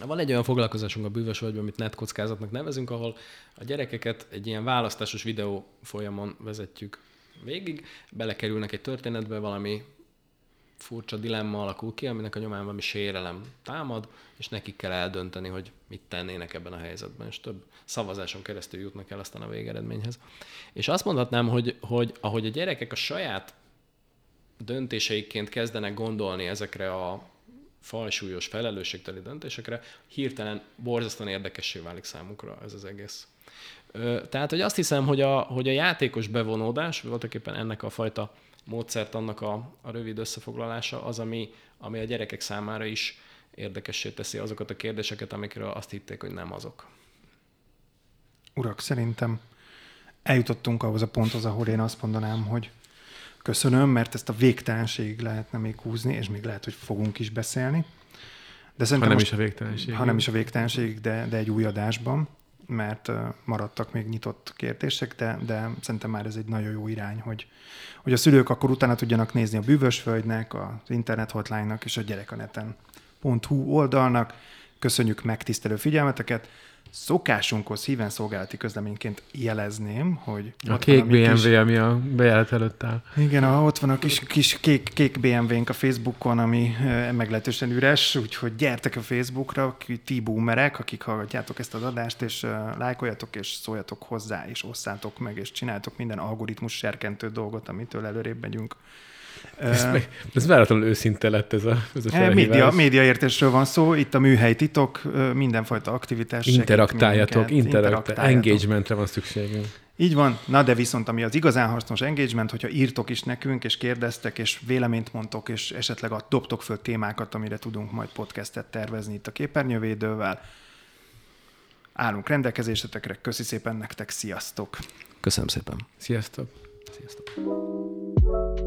Van egy olyan foglalkozásunk a bűvös vagyban, amit netkockázatnak nevezünk, ahol a gyerekeket egy ilyen választásos videó folyamon vezetjük végig, belekerülnek egy történetbe, valami furcsa dilemma alakul ki, aminek a nyomán valami sérelem támad, és nekik kell eldönteni, hogy mit tennének ebben a helyzetben, és több szavazáson keresztül jutnak el aztán a végeredményhez. És azt mondhatnám, hogy, hogy ahogy a gyerekek a saját döntéseikként kezdenek gondolni ezekre a fajsúlyos, felelősségteli döntésekre, hirtelen borzasztóan érdekessé válik számukra ez az egész. Tehát, hogy azt hiszem, hogy a, hogy a játékos bevonódás, voltaképpen ennek a fajta módszert annak a, a rövid összefoglalása az, ami, ami a gyerekek számára is érdekessé teszi azokat a kérdéseket, amikről azt hitték, hogy nem azok. Urak, szerintem eljutottunk ahhoz a ponthoz, ahol én azt mondanám, hogy köszönöm, mert ezt a végtelenségig lehetne még húzni, és még lehet, hogy fogunk is beszélni. De szerintem ha nem most, is a végtelenség. Ha nem is a végtelenség, de, de egy új adásban, mert maradtak még nyitott kérdések, de, de szerintem már ez egy nagyon jó irány, hogy, hogy a szülők akkor utána tudjanak nézni a bűvösföldnek, az internet hotline-nak és a gyerekaneten.hu oldalnak. Köszönjük megtisztelő figyelmeteket! Szokásunkhoz híven szolgálati közleményként jelezném, hogy... A kék BMW, kis... ami a bejárat előtt áll. Igen, a, ott van a kis, kis kék, kék BMW-nk a Facebookon, ami e, meglehetősen üres, úgyhogy gyertek a Facebookra, ti boomerek, akik hallgatjátok ezt az adást, és uh, lájkoljatok, és szóljatok hozzá, és osszátok meg, és csináltok minden algoritmus serkentő dolgot, amitől előrébb megyünk. Ez, meg, ez váratlanul őszinte lett ez a, ez a felhívás. Média, médiaértésről van szó, itt a műhely titok, mindenfajta aktivitás. Interaktáljatok, interaktáljatok. engagementre van szükségünk. Így van, na de viszont ami az igazán hasznos engagement, hogyha írtok is nekünk, és kérdeztek, és véleményt mondtok, és esetleg a dobtok föl témákat, amire tudunk majd podcastet tervezni itt a képernyővédővel. Állunk rendelkezésetekre, köszi szépen nektek, sziasztok! Köszönöm szépen! Sziasztok! Sziasztok!